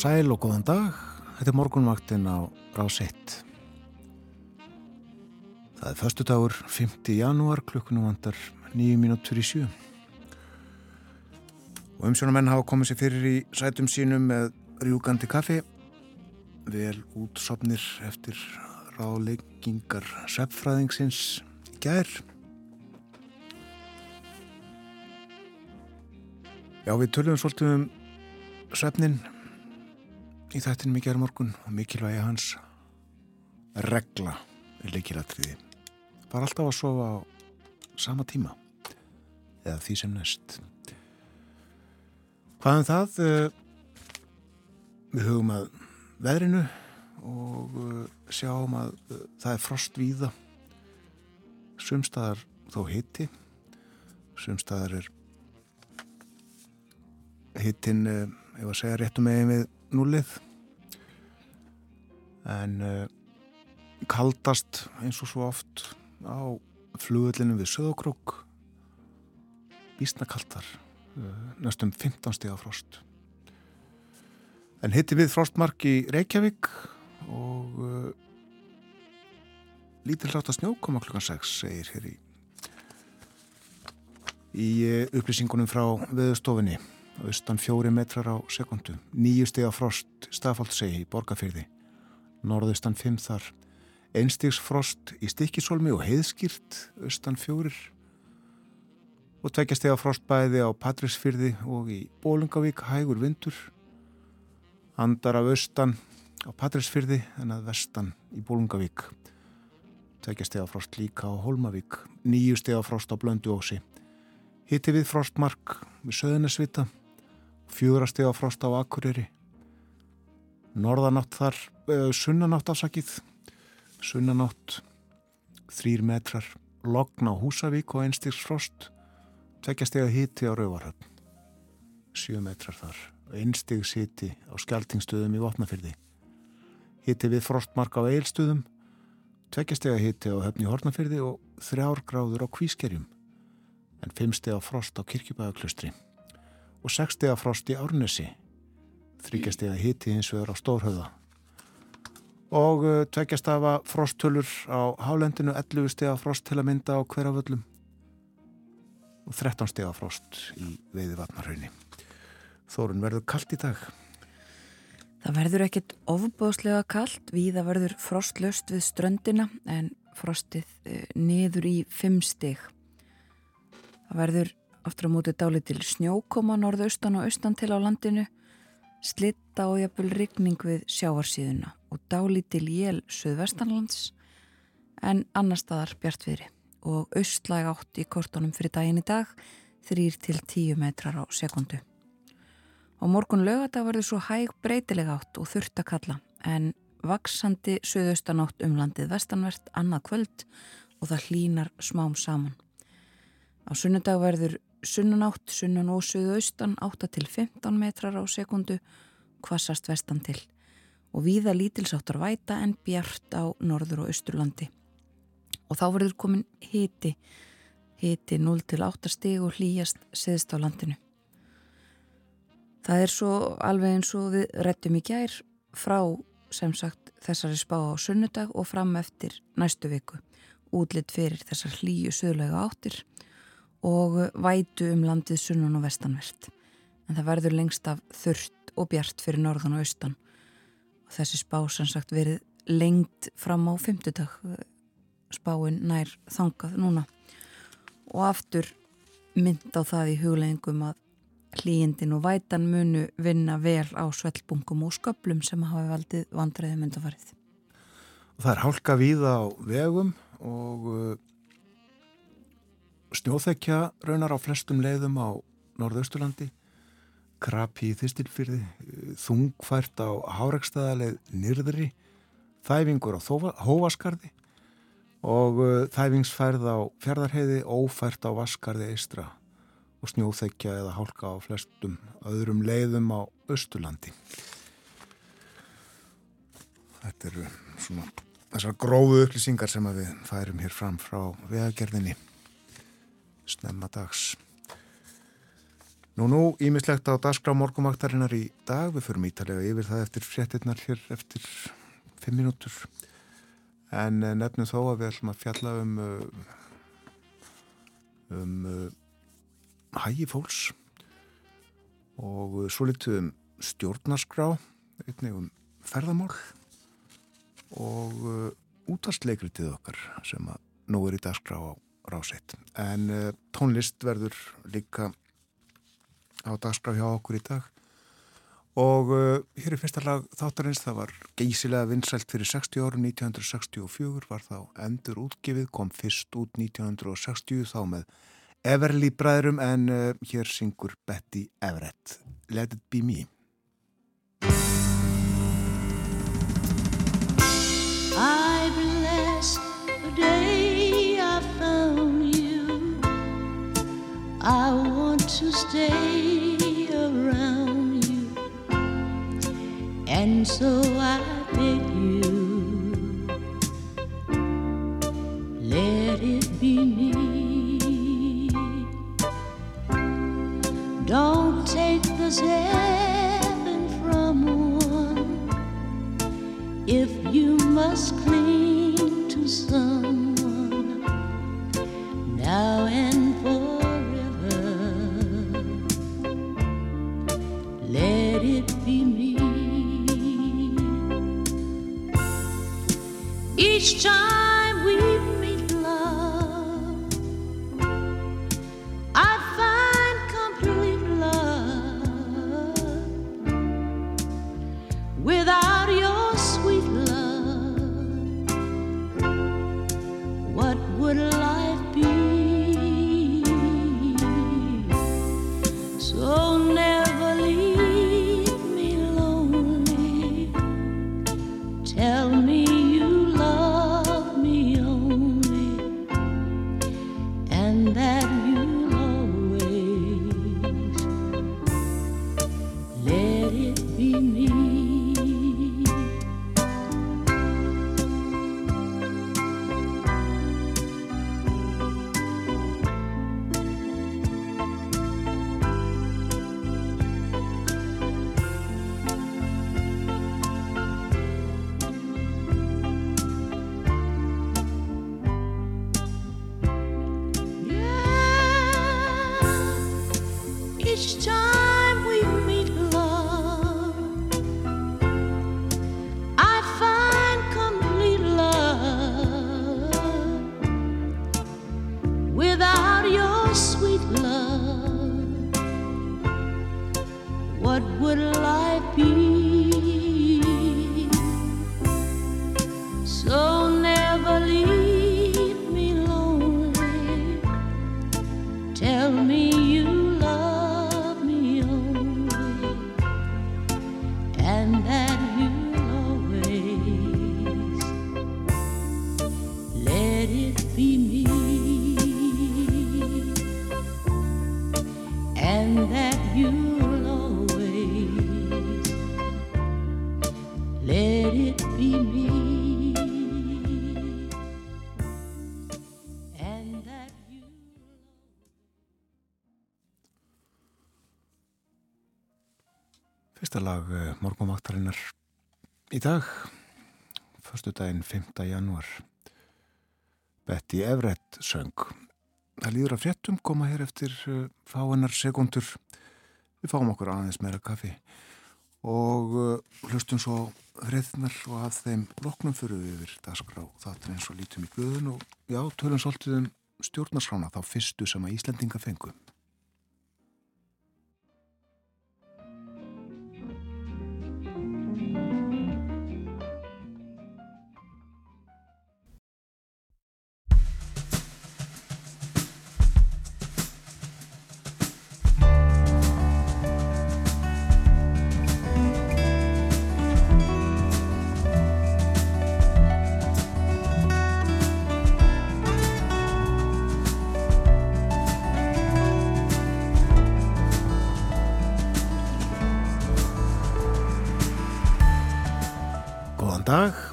sæl og góðan dag. Þetta er morgunvaktin á rás 1. Það er förstu dagur, 5. janúar, klukkunum vandar 9 mínútur í sjö. Og umsjónamenn hafa komið sér fyrir í sætum sínum með rjúgandi kaffi, vel útsopnir eftir ráleikingar seppfræðingsins gær. Já, við tölum svolítið um svefnin í þættinum í gerð morgun og mikilvægi hans regla er leikilatriði var alltaf að sofa á sama tíma eða því sem næst. Hvaðan um það? Eh, við hugum að veðrinu og eh, sjáum að eh, það er frost víða. Sumstaðar þó hitti sumstaðar er hittin ef að segja réttum megin við núlið en uh, kaldast eins og svo oft á flugullinu við Söðokrók bísnakaldar uh, næstum 15 stíða frost. En hitti við frostmark í Reykjavík og uh, lítil hlátt að snjó koma klukkan 6 segir hér í í upplýsingunum frá veðustofinni austan fjóri metrar á sekundu, nýju steg af frost stafáldsegi í borgarfyrði, norðaustan fimm þar, einstigsfrost í stikkisólmi og heiðskýrt austan fjórir. Og tvekja steg af frost bæði á Patrísfyrði og í Bólungavík hægur vindur, andar af austan á Patrísfyrði en að vestan í Bólungavík, tvekja steg af frost líka á Holmavík, nýju steg af frost á Blönduósi, hitti við frostmark við Söðunarsvita fjúrasti á frost á Akureyri. Norðanátt þar uh, sunnanátt afsakið sunnanátt þrýr metrar. Logn á Húsavík og einstigs frost. Tveggjastega híti á Rauvarhöfn sjö metrar þar. Einstigs híti á skjaltingstöðum í Votnafyrði híti við frostmark á Eilstöðum tveggjastega híti á höfni Hortnafyrði og þrjár gráður á Kvískerjum. En fimmstega frost á Kirkjubæðaklustri og 6 steg af frost í Árnesi. Þryggjast steg að hiti hins vegar á Stórhauða og uh, tveggjast af að frosttölur á Hálendinu 11 steg af frost til að mynda á hverjaföllum og 13 steg af frost í veiði vatnarhaunni Þórun verður kallt í dag? Það verður ekkit ofbóðslega kallt, viða verður frostlöst við ströndina en frostið uh, niður í 5 steg. Það verður Aftur á móti dálit til snjókoma norðaustan og austan til á landinu, slitta og jafnvel rigning við sjáarsíðuna og dálit til jél söðvestanlands en annar staðar bjartviðri og austlæg átt í kortunum fyrir daginn í dag þrýr til tíu metrar á sekundu. Á morgun lögadag verður svo hæg breytileg átt og þurft að kalla en vaksandi söðaustanátt um landið vestanvert annað kvöld og það hlínar smám saman. Á sunnudag verður sunnanátt, sunnan og suðaustan 8 til 15 metrar á sekundu, kvassast vestan til og víða lítilsáttar væta en bjart á norður og austurlandi. Og þá verður komin hiti, hiti 0 til 8 stig og hlýjast seðst á landinu. Það er svo alveg eins og við rettum í gær frá sem sagt þessari spá á sunnudag og fram eftir næstu viku útlitt fyrir þessar hlýju söðlega áttir og vætu um landið sunnan og vestanvert. En það verður lengst af þurrt og bjart fyrir norðan og austan. Og þessi spá sem sagt verið lengt fram á fymtudag. Spáinn nær þangað núna. Og aftur mynd á það í hugleggingum að hlýjindin og vætan munu vinna vel á svellbungum og sköplum sem hafa valdið vandræði myndafarið. Það er hálka víða á vegum og snjóþekja raunar á flestum leiðum á norðausturlandi krapi í þistilfyrði þungfært á hárekstaðaleið nyrðri þæfingur á hóvaskarði og uh, þæfingsfærð á fjardarheiði ófært á vaskarði eistra og snjóþekja eða hálka á flestum öðrum leiðum á Östurlandi Þetta eru svona þessar gróðu upplýsingar sem við færum hér fram frá veðagerðinni snemma dags. Nú nú, ímislegt á dagskrá morgumaktarinnar í dag, við förum ítalega yfir það eftir fréttinnar hér eftir fimm mínútur en eh, nefnum þó að við ætlum að fjalla um uh, um hægi fólks og svo litið um stjórnarskrá einnig um ferðamál og útastleikritið okkar sem að nú er í dagskrá á ráseitt en tónlist verður líka á dagskraf hjá okkur í dag. Og uh, hér er fyrsta lag þáttarins, það var geysilega vinsælt fyrir 60 árum, 1964 var þá endur útgifið, kom fyrst út 1960 þá með Everly bræðrum en uh, hér syngur Betty Everett. Let it be me. I bless the day I want to stay around you, And so I beg you, let it be me. Don't take the heaven from one if you must cling to someone í dag, förstu daginn 5. januar. Betty Everett söng. Það líður að fréttum koma hér eftir eh, fáinnar sekundur. Við fáum okkur aðeins meira kaffi og eh, hlustum svo hreðnar og að þeim loknum fyrir við yfir dagskrá. Það er eins og lítum í blöðun og já, tölum svolítið um stjórnarskrána þá fyrstu sem að Íslandinga fengum.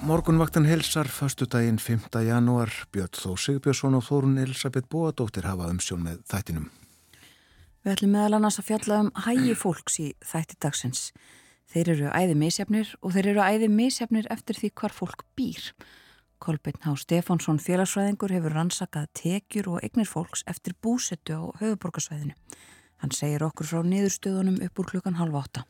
Morgunvaktan helsar, fastu daginn 5. janúar, Björn Þó Sigbjörnsson og Þórun Elisabeth Bóadóttir hafa umsjón með þættinum. Við ætlum meðal annars að fjalla um hægi fólks í þætti dagsins. Þeir eru æði misjafnir og þeir eru æði misjafnir eftir því hvar fólk býr. Kolbeinn Há Stefánsson félagsfræðingur hefur rannsakað tekjur og eignir fólks eftir búsettu á höfuborgarsvæðinu. Hann segir okkur frá niðurstöðunum upp úr klukkan halv átta.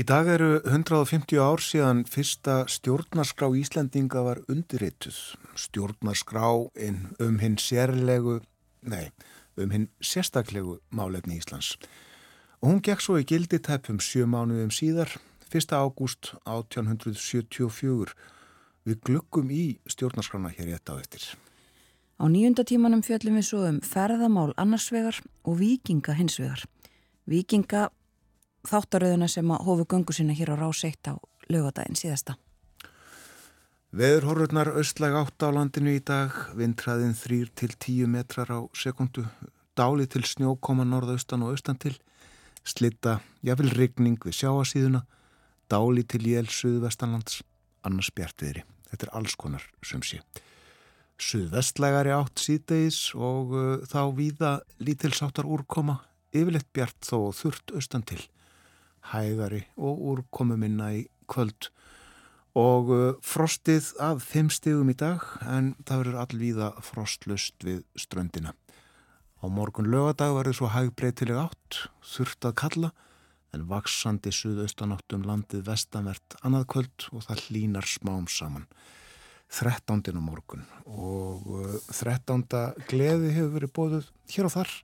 Í dag eru 150 ár síðan fyrsta stjórnarskrá Íslandinga var undirrituð. Stjórnarskrá um hinn sérlegu, nei, um hinn sérstaklegu málefni Íslands. Og hún gekk svo í gildi tæpum sjö mánuðum síðar, 1. ágúst 1874. Við glukkum í stjórnarskrána hér í þetta á eftir. Á nýjunda tímanum fjöllum við svo um ferðamál annarsvegar og vikinga hinsvegar. Vikinga þáttaröðuna sem að hofu göngu sinna hér á rás eitt á lögadaginn síðasta. Veðurhorfurnar austlæg átt á landinu í dag, vindræðin þrýr til tíu metrar á sekundu, dáli til snjó koma norðaustan og austan til, slitta jafnvel rigning við sjáasíðuna, dáli til jél suðvestanlands, annars bjartviðri. Þetta er alls konar sem sé. Suðvestlægari átt síðdeis og uh, þá víða lítilsáttar úrkoma, yfirleitt bjart þó þurft austan til, hægari og úrkomu minna í kvöld og uh, frostið að þeim stegum í dag en það verður allvíða frostlust við ströndina. Á morgun lögadag verður svo hægbreytileg átt, þurft að kalla en vaksandi suðaustanáttum landið vestanvert annað kvöld og það hlínar smám saman. 13. á morgun og uh, 13. gleði hefur verið bóðuð hér og þar.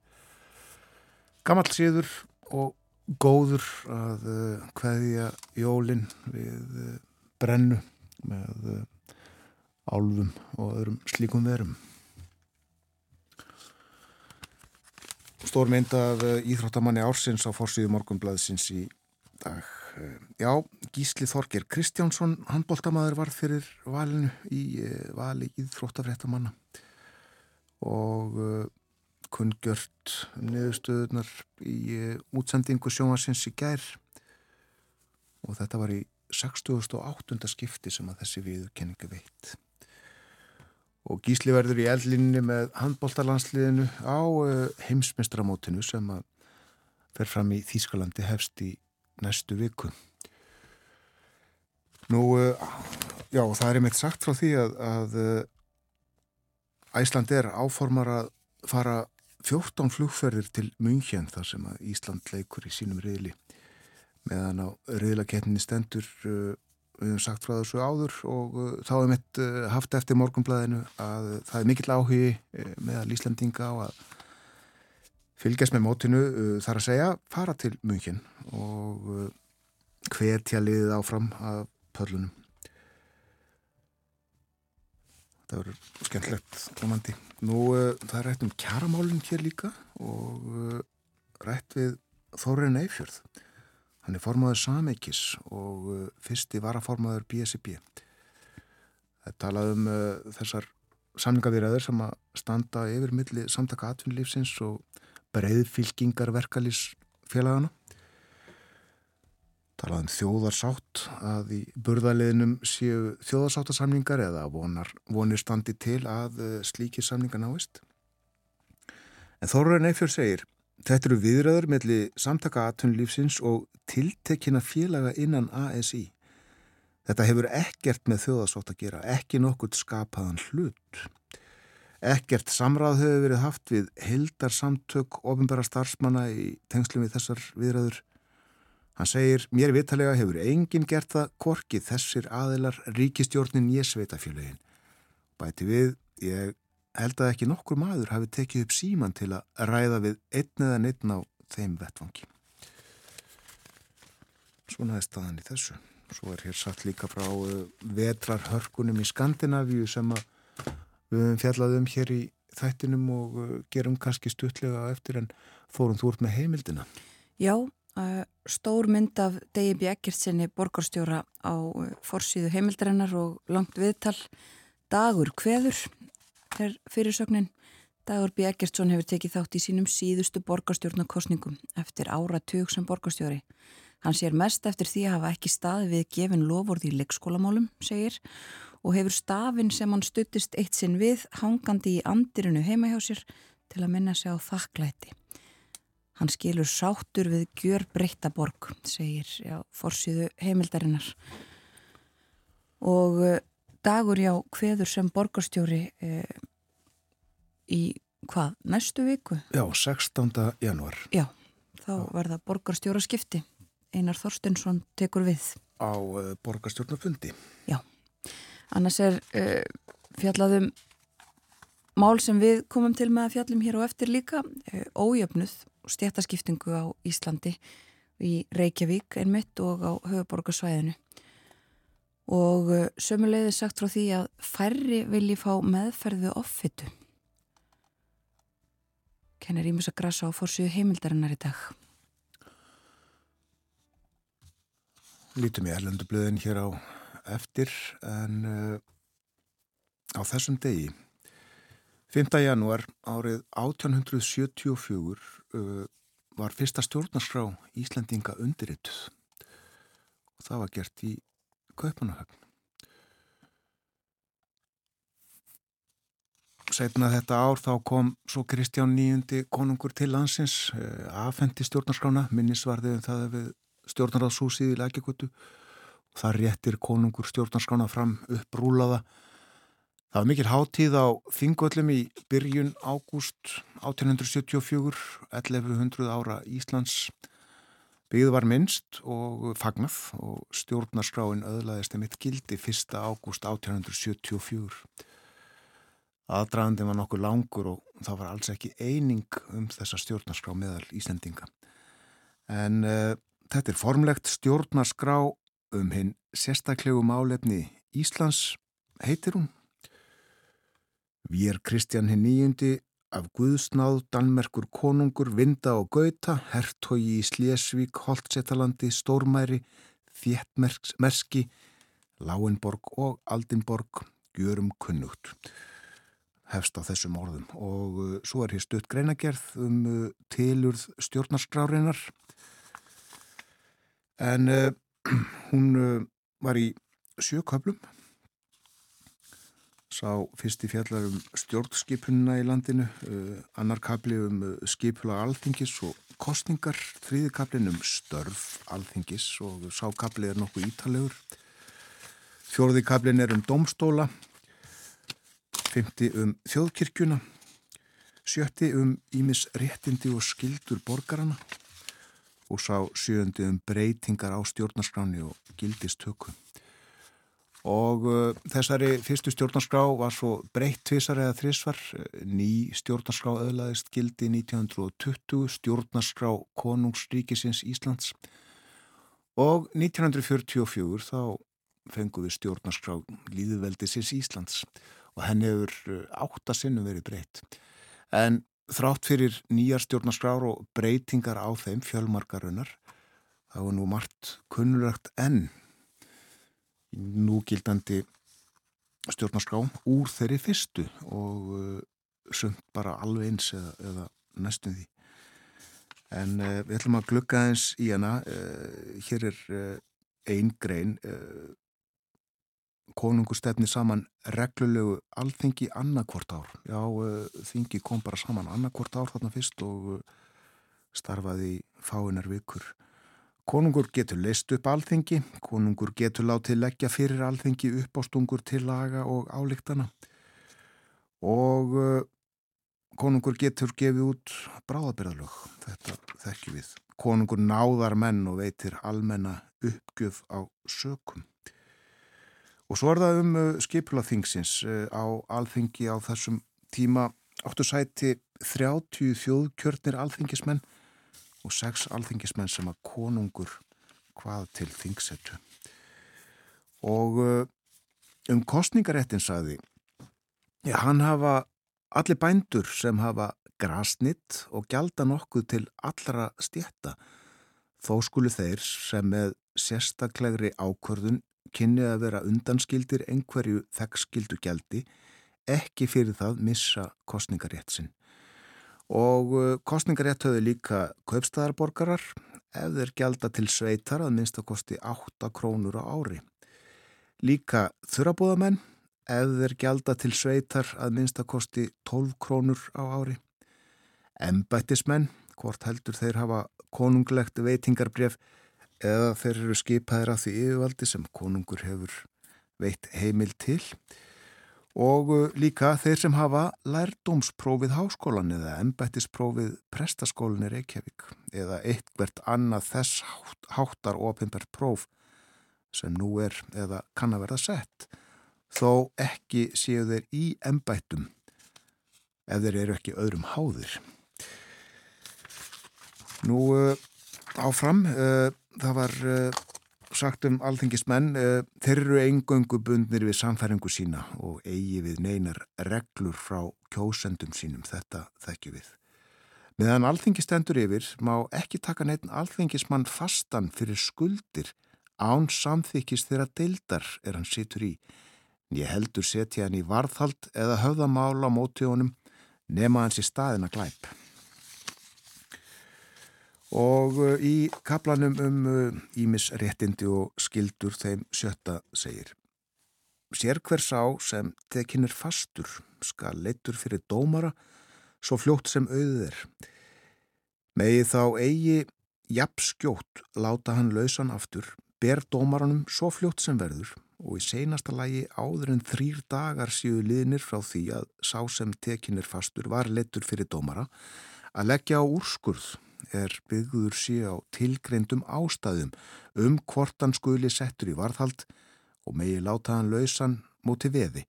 Gammal síður og góður að uh, hveðja jólinn við uh, brennu með eh, álfum og öðrum slíkum verum. Stór mynd af eh, íþróttamanni ársins á fórsíðu morgunblæðsins í dag. Eh, já, Gísli Þorger Kristjánsson, handbóltamaður var fyrir valinu í vali íþróttafréttamanna og kunngjört niðurstöðunar í útsendingu sjónasins í gær og þetta var í 68. skipti sem að þessi viðurkenningu veit. Og Gísli verður í eldlinni með handbóltalansliðinu á eh, heimsmestramótinu sem að fer fram í Þýskalandi hefst í næstu viku. Nú, eh, já, það er einmitt sagt frá því að, að eh, Æsland er áformar að fara 14 flugferðir til München þar sem að Ísland leikur í sínum riðli. Meðan á riðlakeppninni stendur uh, við hefum sagt frá þessu áður og uh, þá hefum við uh, haft eftir morgunblæðinu að það er mikill áhugi meðal Íslandinga á að fylgjast með mótinu þar að segja fara til mungin og hvetja liðið áfram af pöllunum það verður skemmtilegt komandi. Nú það er rætt um kjaramálun hér líka og rætt við Þórin Eifjörð Hann er formadur Sameikis og uh, fyrsti varaformadur BSB. Það talað um þessar samlingavirðaður sem að standa yfir milli samtaka atvinnlífsins og breiðfylkingar verkalýsfélagana. Talað um þjóðarsátt að í burðaliðnum séu þjóðarsáttasamlingar eða vonar, vonir standi til að uh, slíkir samlingar náist. En Þorður Neifjörn segir Þetta eru viðræður melli samtaka aðtunlífsins og tiltekina félaga innan ASI. Þetta hefur ekkert með þjóðasótt að gera, ekki nokkurt skapaðan hlut. Ekkert samráð hefur verið haft við heldar samtök ofinbæra starfsmanna í tengslum við þessar viðræður. Hann segir, mér vitalega hefur enginn gert það korkið þessir aðilar ríkistjórnin ég sveitafjöluðin. Bæti við, ég held að ekki nokkur maður hafi tekið upp síman til að ræða við einn eða neittn á þeim vettvangi. Svona er staðan í þessu. Svo er hér satt líka frá uh, vetrarhörkunum í Skandinavíu sem við höfum fjallað um hér í þættinum og uh, gerum kannski stuttlega eftir en fórum þú út með heimildina. Já, stór mynd af Degi Bjekkertsinni borgarstjóra á forsýðu heimildarinnar og langt viðtal dagur hveður er fyrirsögnin. Dagur B. Eggertsson hefur tekið þátt í sínum síðustu borgarstjórnarkostningum eftir áratug sem borgarstjóri. Hann sér mest eftir því að hafa ekki staði við gefin lofórð í leikskólamálum, segir, og hefur stafin sem hann stuttist eitt sinn við hangandi í andirinu heima hjá sér til að minna sig á þakklæti. Hann skilur sátur við gjör breytta borg, segir já, forsiðu heimildarinnar. Og uh, dagur já, hveður sem borgarstjóri uh, í hvað, næstu viku? Já, 16. januar. Já, þá verða borgarstjóra skipti. Einar Þorstinsson tekur við. Á uh, borgarstjórnafundi. Já, annars er fjallaðum mál sem við komum til með að fjallum hér og eftir líka, ójöfnuð stjættaskiptingu á Íslandi í Reykjavík einmitt og á höfuborgarsvæðinu og uh, sömulegði sagt frá því að færri vilji fá meðferðu offitu kennir ímus að grasa á fórsíðu heimildarinnar í dag Lítum í erlendublöðin hér á eftir en uh, á þessum degi 5. janúar árið 1874 uh, var fyrsta stjórnarskrá Íslandinga undirrituð og það var gert í Kaupanahöfn. Setna þetta ár þá kom svo Kristján nýjundi konungur til landsins, uh, afhendi stjórnarskrána, minnisvarðið um það við stjórnarráðshúsið í Lækjagutu og það réttir konungur stjórnarskrána fram upprúlaða Það var mikil hátíð á Þingvöllum í byrjun ágúst 1874, 1100 ára Íslands. Byggð var minnst og fagnað og stjórnarskráin öðlaðist mitt gildi 1. ágúst 1874. Aðdraðandi var nokkuð langur og það var alls ekki eining um þessa stjórnarskrá meðal Íslandinga. En uh, þetta er formlegt stjórnarskrá um hinn sérstaklega málefni Íslands heitir hún Er Kristján hinn nýjundi af Guðsnáð, Danmerkur konungur, Vinda og Gauta, Hertogi í Slesvík, Holtsettalandi, Stórmæri, Þjettmerski, Láinborg og Aldinborg, Gjörum kunnugt. Hefst á þessum orðum. Og uh, svo er hér stutt greinagerð um uh, tilurð stjórnarskrárinar en uh, hún uh, var í sjököflum sá fyrsti fjallar um stjórnskipunina í landinu, uh, annar kapli um uh, skipula alþingis og kostningar, þriði kaplin um störf alþingis og sá kapli er nokkuð ítalegur. Fjóruði kaplin er um domstóla, fymti um þjóðkirkjuna, sjötti um ímis réttindi og skildur borgarana og sá sjöndi um breytingar á stjórnarskráni og gildistökum og uh, þessari fyrstu stjórnarskrá var svo breytt tvísar eða þrísvar ný stjórnarskrá öðlaðist gildi 1920 stjórnarskrá konungsríkisins Íslands. Og 1944 þá fengum við stjórnarskrá líðveldisins Íslands. Og henni hefur áttasinnum verið breytt. En þrátt fyrir nýjar stjórnarskrár og breytingar á þeim fjölmarkarunar þá er nú margt kunnulegt enn núgildandi stjórnarskrá úr þeirri fyrstu og uh, sumt bara alveg eins eða, eða næstum því. En uh, við ætlum að glukka eins í hana. Uh, hér er uh, einn grein. Uh, konungur stefni saman reglulegu alþingi annarkvort ár. Já, uh, þingi kom bara saman annarkvort ár þarna fyrst og starfaði fáinar vikur. Konungur getur leist upp alþengi, konungur getur látið leggja fyrir alþengi uppástungur til laga og álíktana og uh, konungur getur gefið út bráðabyrðalög, þetta þekkju við. Konungur náðar menn og veitir almenna uppgjöf á sökum. Og svo er það um skipulaþingsins á alþengi á þessum tíma áttu sæti 30 þjóðkjörnir alþengismenn og sex alþingismenn sem að konungur hvað til þingsetu. Og uh, um kostningaréttin saði, ja, hann hafa allir bændur sem hafa grasnitt og gjalda nokkuð til allra stjætta. Þó skulu þeir sem með sérstaklegri ákvörðun kynnið að vera undanskildir einhverju þekkskildu gjaldi ekki fyrir það missa kostningarétt sinn og uh, kostningarétt höfðu líka kaupstæðarborgarar ef þeir gjalda til sveitar að minnst að kosti 8 krónur á ári. Líka þurrabúðamenn ef þeir gjalda til sveitar að minnst að kosti 12 krónur á ári. Embættismenn hvort heldur þeir hafa konunglegt veitingarbref eða þeir eru skipaðir af því yfirvaldi sem konungur hefur veitt heimil til og uh, líka þeir sem hafa lærdómsprófið háskólan eða embættisprófið prestaskólinni Reykjavík eða eitthvert annað þess háttar ofinbært próf sem nú er eða kann að verða sett þó ekki séu þeir í embættum ef þeir eru ekki öðrum háðir. Nú uh, áfram, uh, það var sagt um alþengismenn, uh, þeir eru engöngu bundnir við samfæringu sína og eigi við neinar reglur frá kjósendum sínum, þetta þekkju við. Meðan alþengistendur yfir má ekki taka neitt alþengismann fastan fyrir skuldir án samþykis þeirra deildar er hann situr í. Ég heldur setja hann í varðhald eða höfðamála á móti honum nema hans í staðina glæp. Og uh, í kaplanum um Ímis uh, réttindi og skildur þeim sjötta segir Sér hver sá sem tekinnir fastur skal leittur fyrir dómara svo fljótt sem auðir. Megið þá eigi jafnskjótt láta hann lausan aftur, ber dómaranum svo fljótt sem verður og í seinasta lagi áður en þrýr dagar síðu liðnir frá því að sá sem tekinnir fastur var leittur fyrir dómara að leggja á úrskurð er byggður sí á tilgreindum ástæðum um hvort hann skuli settur í varðhald og megi láta hann lausan móti veði.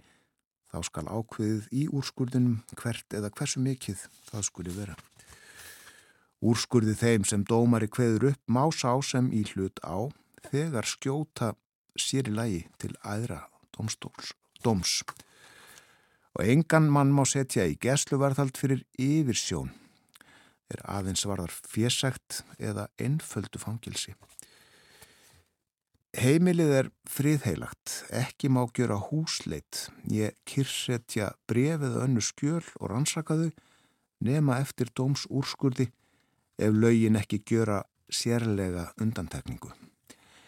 Þá skal ákveðið í úrskurðinum hvert eða hversu mikið það skuli vera. Úrskurði þeim sem dómari kveður upp má sá sem í hlut á þegar skjóta sér í lagi til aðra domstóls, doms. Og engan mann má setja í gesluvarðhald fyrir yfirsjón er aðeins varðar fésækt eða einföldu fangilsi. Heimilið er friðheilagt, ekki má gjöra húsleit, ég kyrsetja brefið önnu skjöl og rannsakaðu nema eftir dóms úrskurði ef lögin ekki gjöra sérlega undantekningu.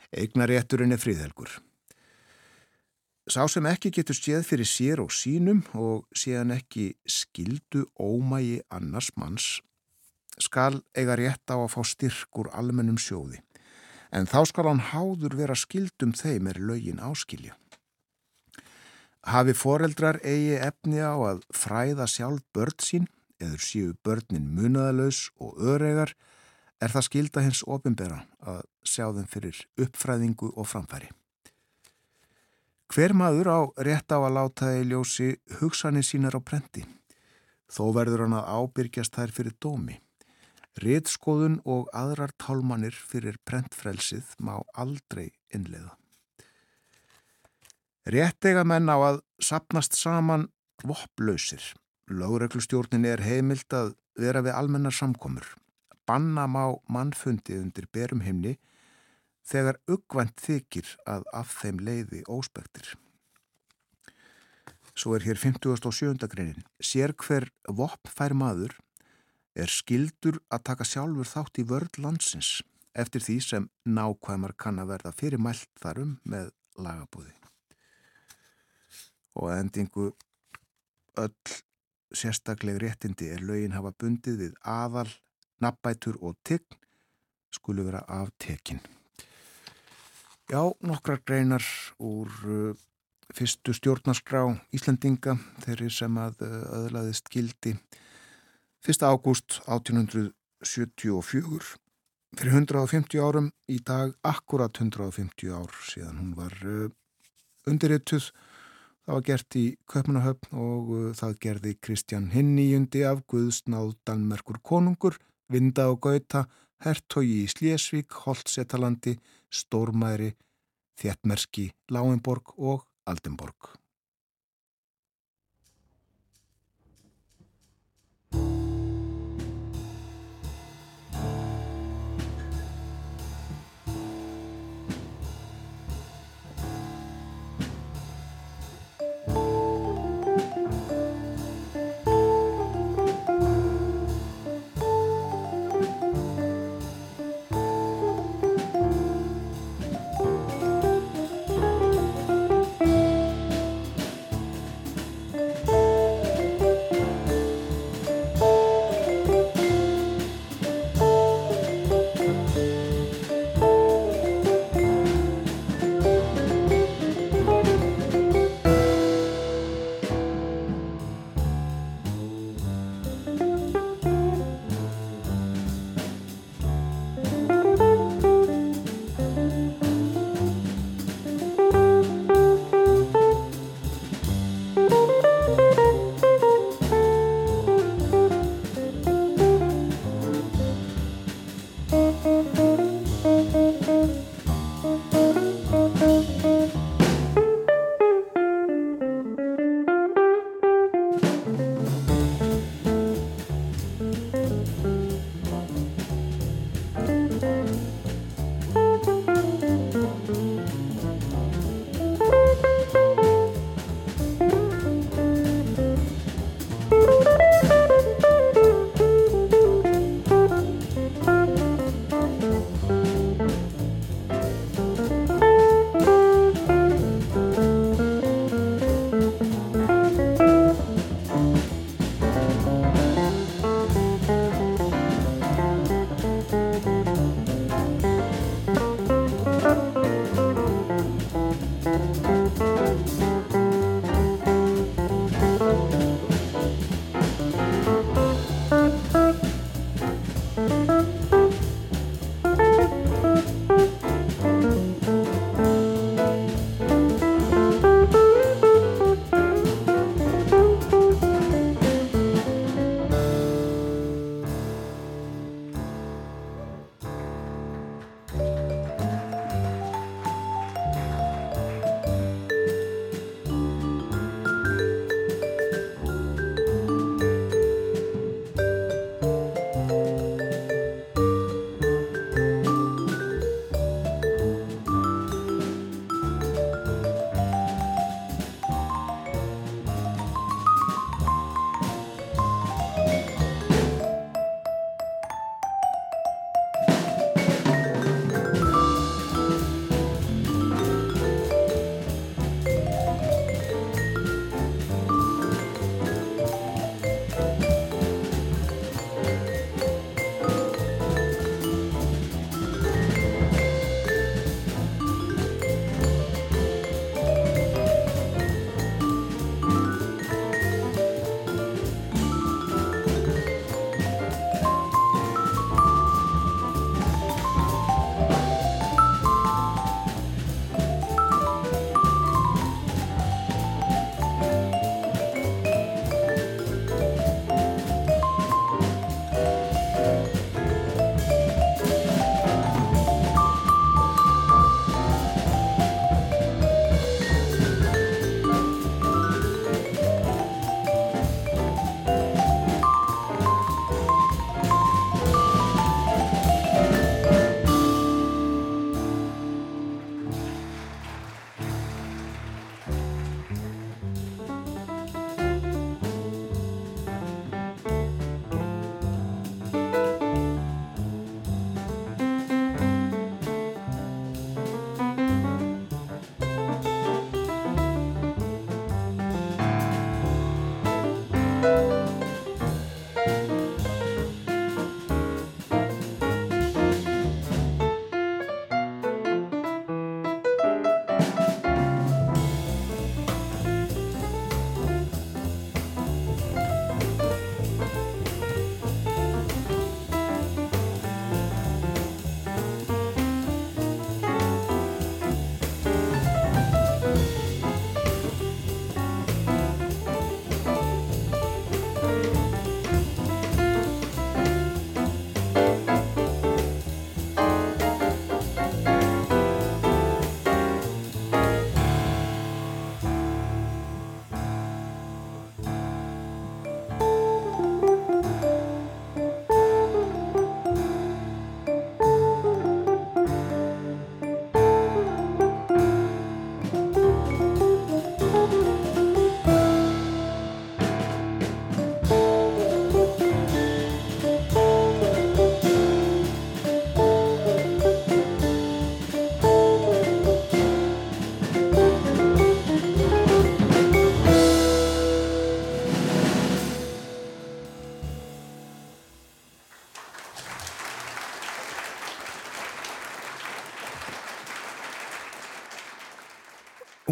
Eignarétturinn er friðhelgur. Sá sem ekki getur séð fyrir sér og sínum og séðan ekki skildu ómægi annars manns skal eiga rétt á að fá styrkur almennum sjóði, en þá skal hann háður vera skildum þeim er lögin áskilja. Hafi foreldrar eigi efni á að fræða sjálf börn sín, eður síu börnin munaðalös og öregar, er það skilda hins ofinbera að sjá þeim fyrir uppfræðingu og framfæri. Hver maður á rétt á að láta í ljósi hugsanir sínar á brendi, þó verður hann að ábyrgjast þær fyrir dómi. Ritskoðun og aðrar tálmanir fyrir prentfrelsið má aldrei innleiða. Réttega menn á að sapnast saman vopplausir. Láreglustjórnin er heimilt að vera við almennar samkomur. Banna má mannfundi undir berum himni þegar uggvænt þykir að af þeim leiði óspektir. Svo er hér 57. greinin. Sér hver vopp fær maður er skildur að taka sjálfur þátt í vörð landsins eftir því sem nákvæmar kann að verða fyrir mælt þarum með lagabúði. Og endingu öll sérstakleg réttindi er lögin hafa bundið við aðal, nabbætur og tign skulu vera af tekin. Já, nokkrar greinar úr uh, fyrstu stjórnarskrá Íslandinga, þeirri sem að uh, öðlaðist gildi 1. ágúst 1874 fyrir 150 árum í dag akkurat 150 ár síðan hún var uh, undirrituð það var gert í Köpmanahöfn og uh, það gerði Kristján Hinnijundi af Guðsnáð Danmerkur konungur Vinda og Gauta Hertogi í Slésvík, Holtsetalandi Stórmæri, Þjettmerski Láinborg og Aldenborg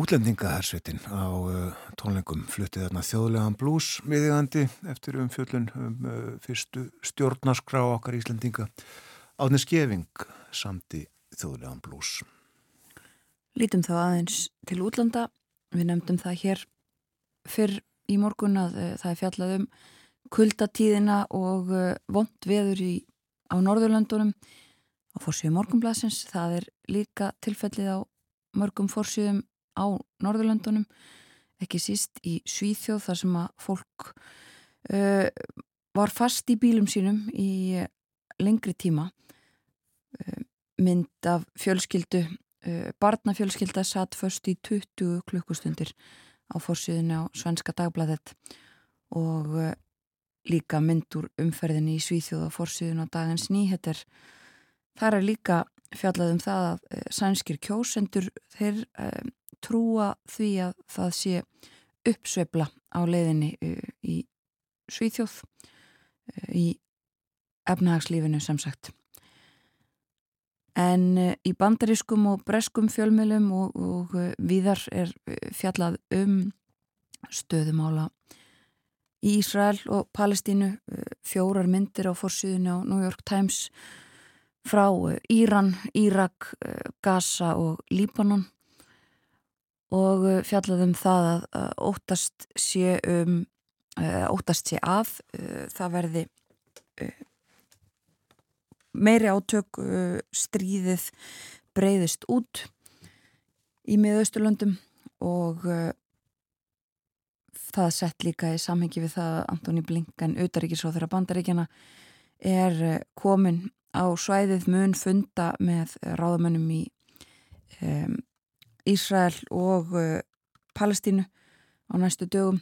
útlendingahersvitin á uh, tónleikum fluttið þarna þjóðlegan blús viðigandi eftir um fjöllun um uh, fyrstu stjórnarskrá okkar Íslendinga átni skefing samt í þjóðlegan blús. Lítum þá aðeins til útlanda. Við nefndum það hér fyrr í morgun að uh, það er fjallað um kuldatíðina og vond veður í, á Norðurlandunum á fórsíðu morgunblæsins. Það er líka tilfellið á mörgum fórsíðum á Norðurlandunum, ekki síst í Svíþjóð þar sem að fólk uh, var fast í bílum sínum í lengri tíma. Uh, mynd af fjölskyldu, uh, barnafjölskylda satt först í 20 klukkustundir á fórsíðinu á Svenska Dagbladet og líka mynd úr umferðinni í Svíþjóð á fórsíðinu á dagins nýheter. Það er líka fjallað um það að sænskir kjósendur þeir trúa því að það sé uppsveifla á leiðinni í Svíþjóð í efnahagslífinu sem sagt. En í bandarískum og breskum fjölmjölum og, og viðar er fjallað um stöðumála í Ísrael og Palestínu fjórar myndir á fórsíðinu á New York Times frá Íran, Írak, Gaza og Líbanon og uh, fjallaðum það að óttast sé um uh, óttast sé að uh, það verði meiri átök stríðið breyðist út í miðausturlöndum og það sett líka í samhengi við það að Antoni Blinkan, auðaríkisróð þeirra bandaríkjana er komin á svæðið mun funda með ráðamönnum í um, Ísrael og uh, Palestínu á næstu dögum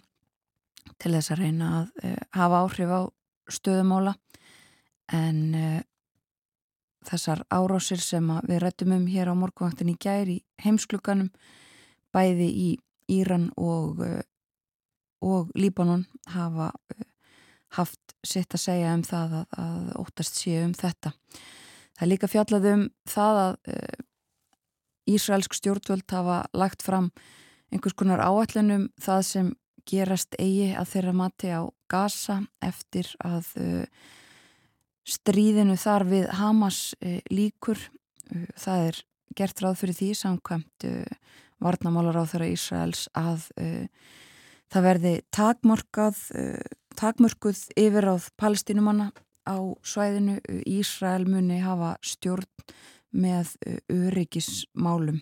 til þess að reyna að uh, hafa áhrif á stöðumóla en uh, þessar árásir sem við rættum um hér á morgunvaktin í gæri heimsklukanum bæði í Íran og, og Líbanon hafa haft sitt að segja um það að, að óttast séu um þetta. Það er líka fjallað um það að Ísraelsk stjórnvöld hafa lagt fram einhvers konar áallunum það sem gerast eigi að þeirra mati á Gaza eftir að uh, stríðinu þar við Hamas uh, líkur. Uh, það er gert ráð fyrir því samkvæmt varnamálar á þeirra Ísraels að það verði takmörkuð yfir áð palestinumanna á svæðinu. Ísrael muni hafa stjórn með uh, öryggismálum.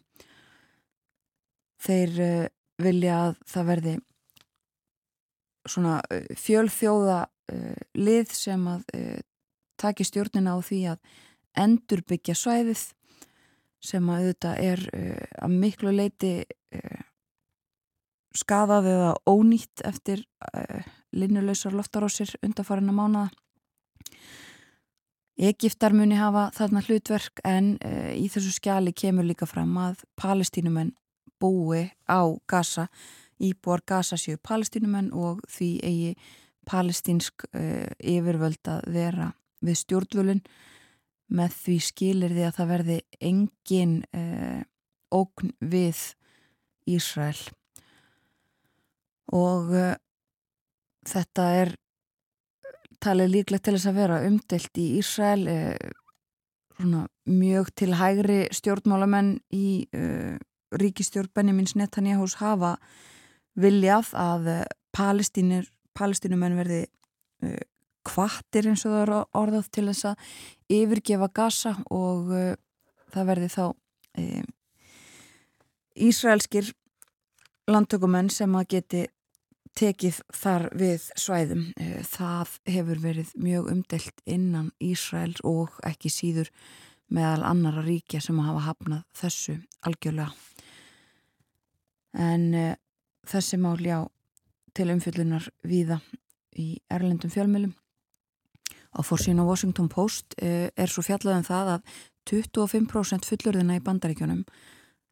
Þeir uh, vilja að það verði svona uh, fjölþjóða lið sem að taki stjórnina á því að endurbyggja svæðið sem að auðvitað er að miklu leiti skadað eða ónýtt eftir linnulösar loftarósir undarfarina mánaða Egiptar muni hafa þarna hlutverk en uh, í þessu skjali kemur líka fram að palestínumenn búi á Gaza, íbúar Gaza séu palestínumenn og því eigi palestínsk uh, yfirvöld að vera við stjórnvölun með því skilir því að það verði engin uh, ógn við Ísrael. Og þetta er talið líklegt til þess að vera umdelt í Ísrael eh, svona, mjög til hægri stjórnmálamenn í eh, ríkistjórn Benjamins Netanyahus hafa viljað að eh, palestínir, palestínumenn verði eh, kvattir eins og það er orðað til þess að yfirgefa Gaza og eh, það verði þá Ísraelskir landtökumenn sem að geti tekið þar við svæðum. Eh, það hefur verið mjög umdelt innan Ísraels og ekki síður meðal annara ríkja sem hafa hafnað þessu algjörlega. En uh, þessi mál já til umfyllunar viða í erlendum fjölmjölum. Á fórsín á Washington Post uh, er svo fjallaðum það að 25% fullurðina í bandaríkjunum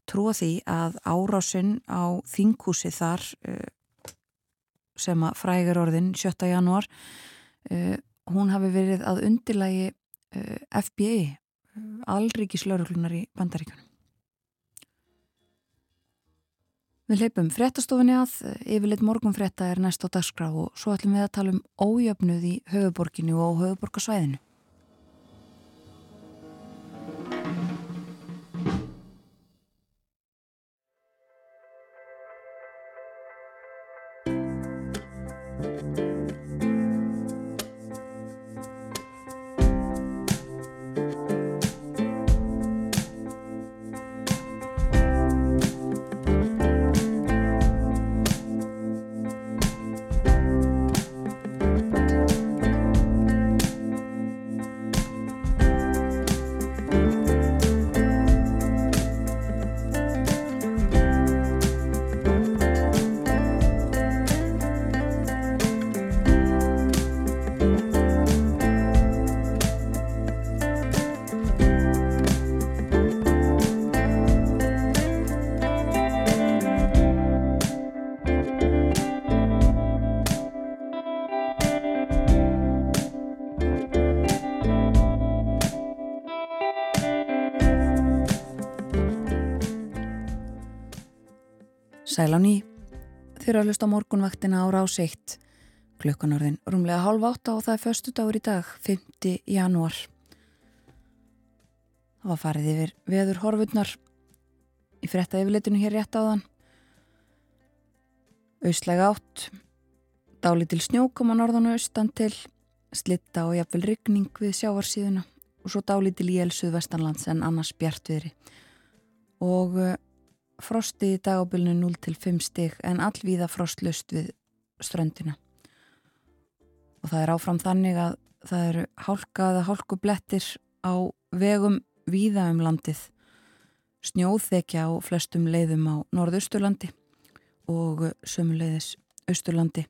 trúa því að árásinn á þinghúsi þar uh, sem að frægur orðin 7. januar uh, hún hafi verið að undirlægi uh, FBI uh, alríkislauruglunar í bandaríkunum Við leipum fréttastofinni að, yfirleitt morgun frétta er næst á dagskrá og svo ætlum við að tala um ójöfnuð í höfuborginu og höfuborgarsvæðinu. Sæl á ný, þeirra að hlusta morgunvaktina á rás 1, klukkan orðin rúmlega hálf átta og það er förstu dagur í dag, 5. janúar. Það var farið yfir veður horfurnar í fretta yfirleitinu hér rétt á þann. Auslega átt, dálítil snjókoma norðan og austan til, slitta og jafnvel ryggning við sjávarsíðuna og svo dálítil í elsuð vestanlands en annars bjartviðri. Og frosti í dagabölinu 0 til 5 stig en allvíða frostlust við ströndina. Og það er áfram þannig að það eru hálkaða hálkublettir á vegum víða um landið, snjóðþekja á flestum leiðum á norðausturlandi og sömuleiðis austurlandi.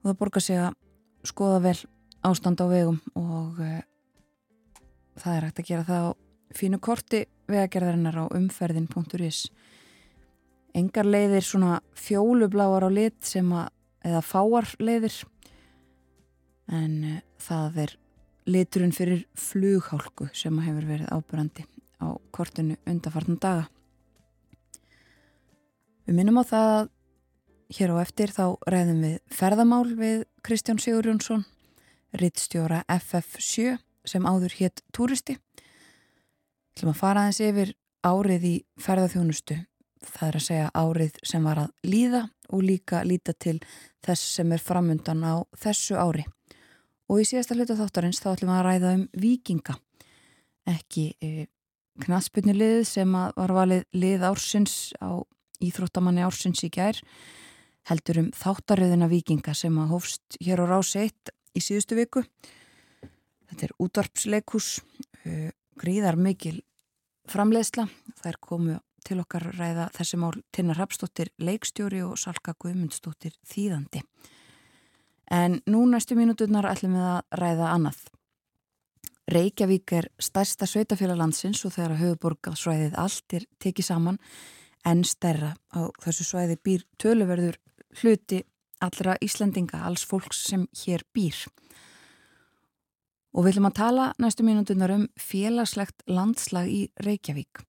Og það borgar sig að skoða vel ástand á vegum og uh, það er hægt að gera það á fínu korti vegagerðarinnar á umferðin.is engar leiðir svona fjólubláar á lit sem að, eða fáar leiðir. En uh, það er liturinn fyrir flughálku sem hefur verið ábyrrandi á kortinu undarfartan daga. Við minnum á það að hér á eftir þá ræðum við ferðamál við Kristján Sigur Jónsson rittstjóra FF7 sem áður hétt túristi ætlum að fara aðeins yfir árið í ferðarþjónustu. Það er að segja árið sem var að líða og líka líta til þess sem er framundan á þessu ári. Og í síðasta hluta þáttarins þá ætlum að ræða um vikinga. Ekki e, knaspunnilið sem var valið lið ársins á Íþróttamanni ársins í gær. Heldur um þáttaröðina vikinga sem að hófst hér á rási 1 í síðustu viku. Þetta er útvarpsleikus e, gríðar mikil framleiðsla. Er komu til okkar ræða þessi mál Tinnar Rapsdóttir leikstjóri og Salka Guðmundsdóttir þýðandi. En nú næstu mínuturnar ætlum við að ræða annað. Reykjavík er stærsta sveitafélaglandsins og þegar að höfuborgarsvæðið allt er tekið saman en stærra á þessu svæði býr töluverður hluti allra Íslandinga, alls fólks sem hér býr. Og við ætlum að tala næstu mínutunar um félagslegt landslag í Reykjavík.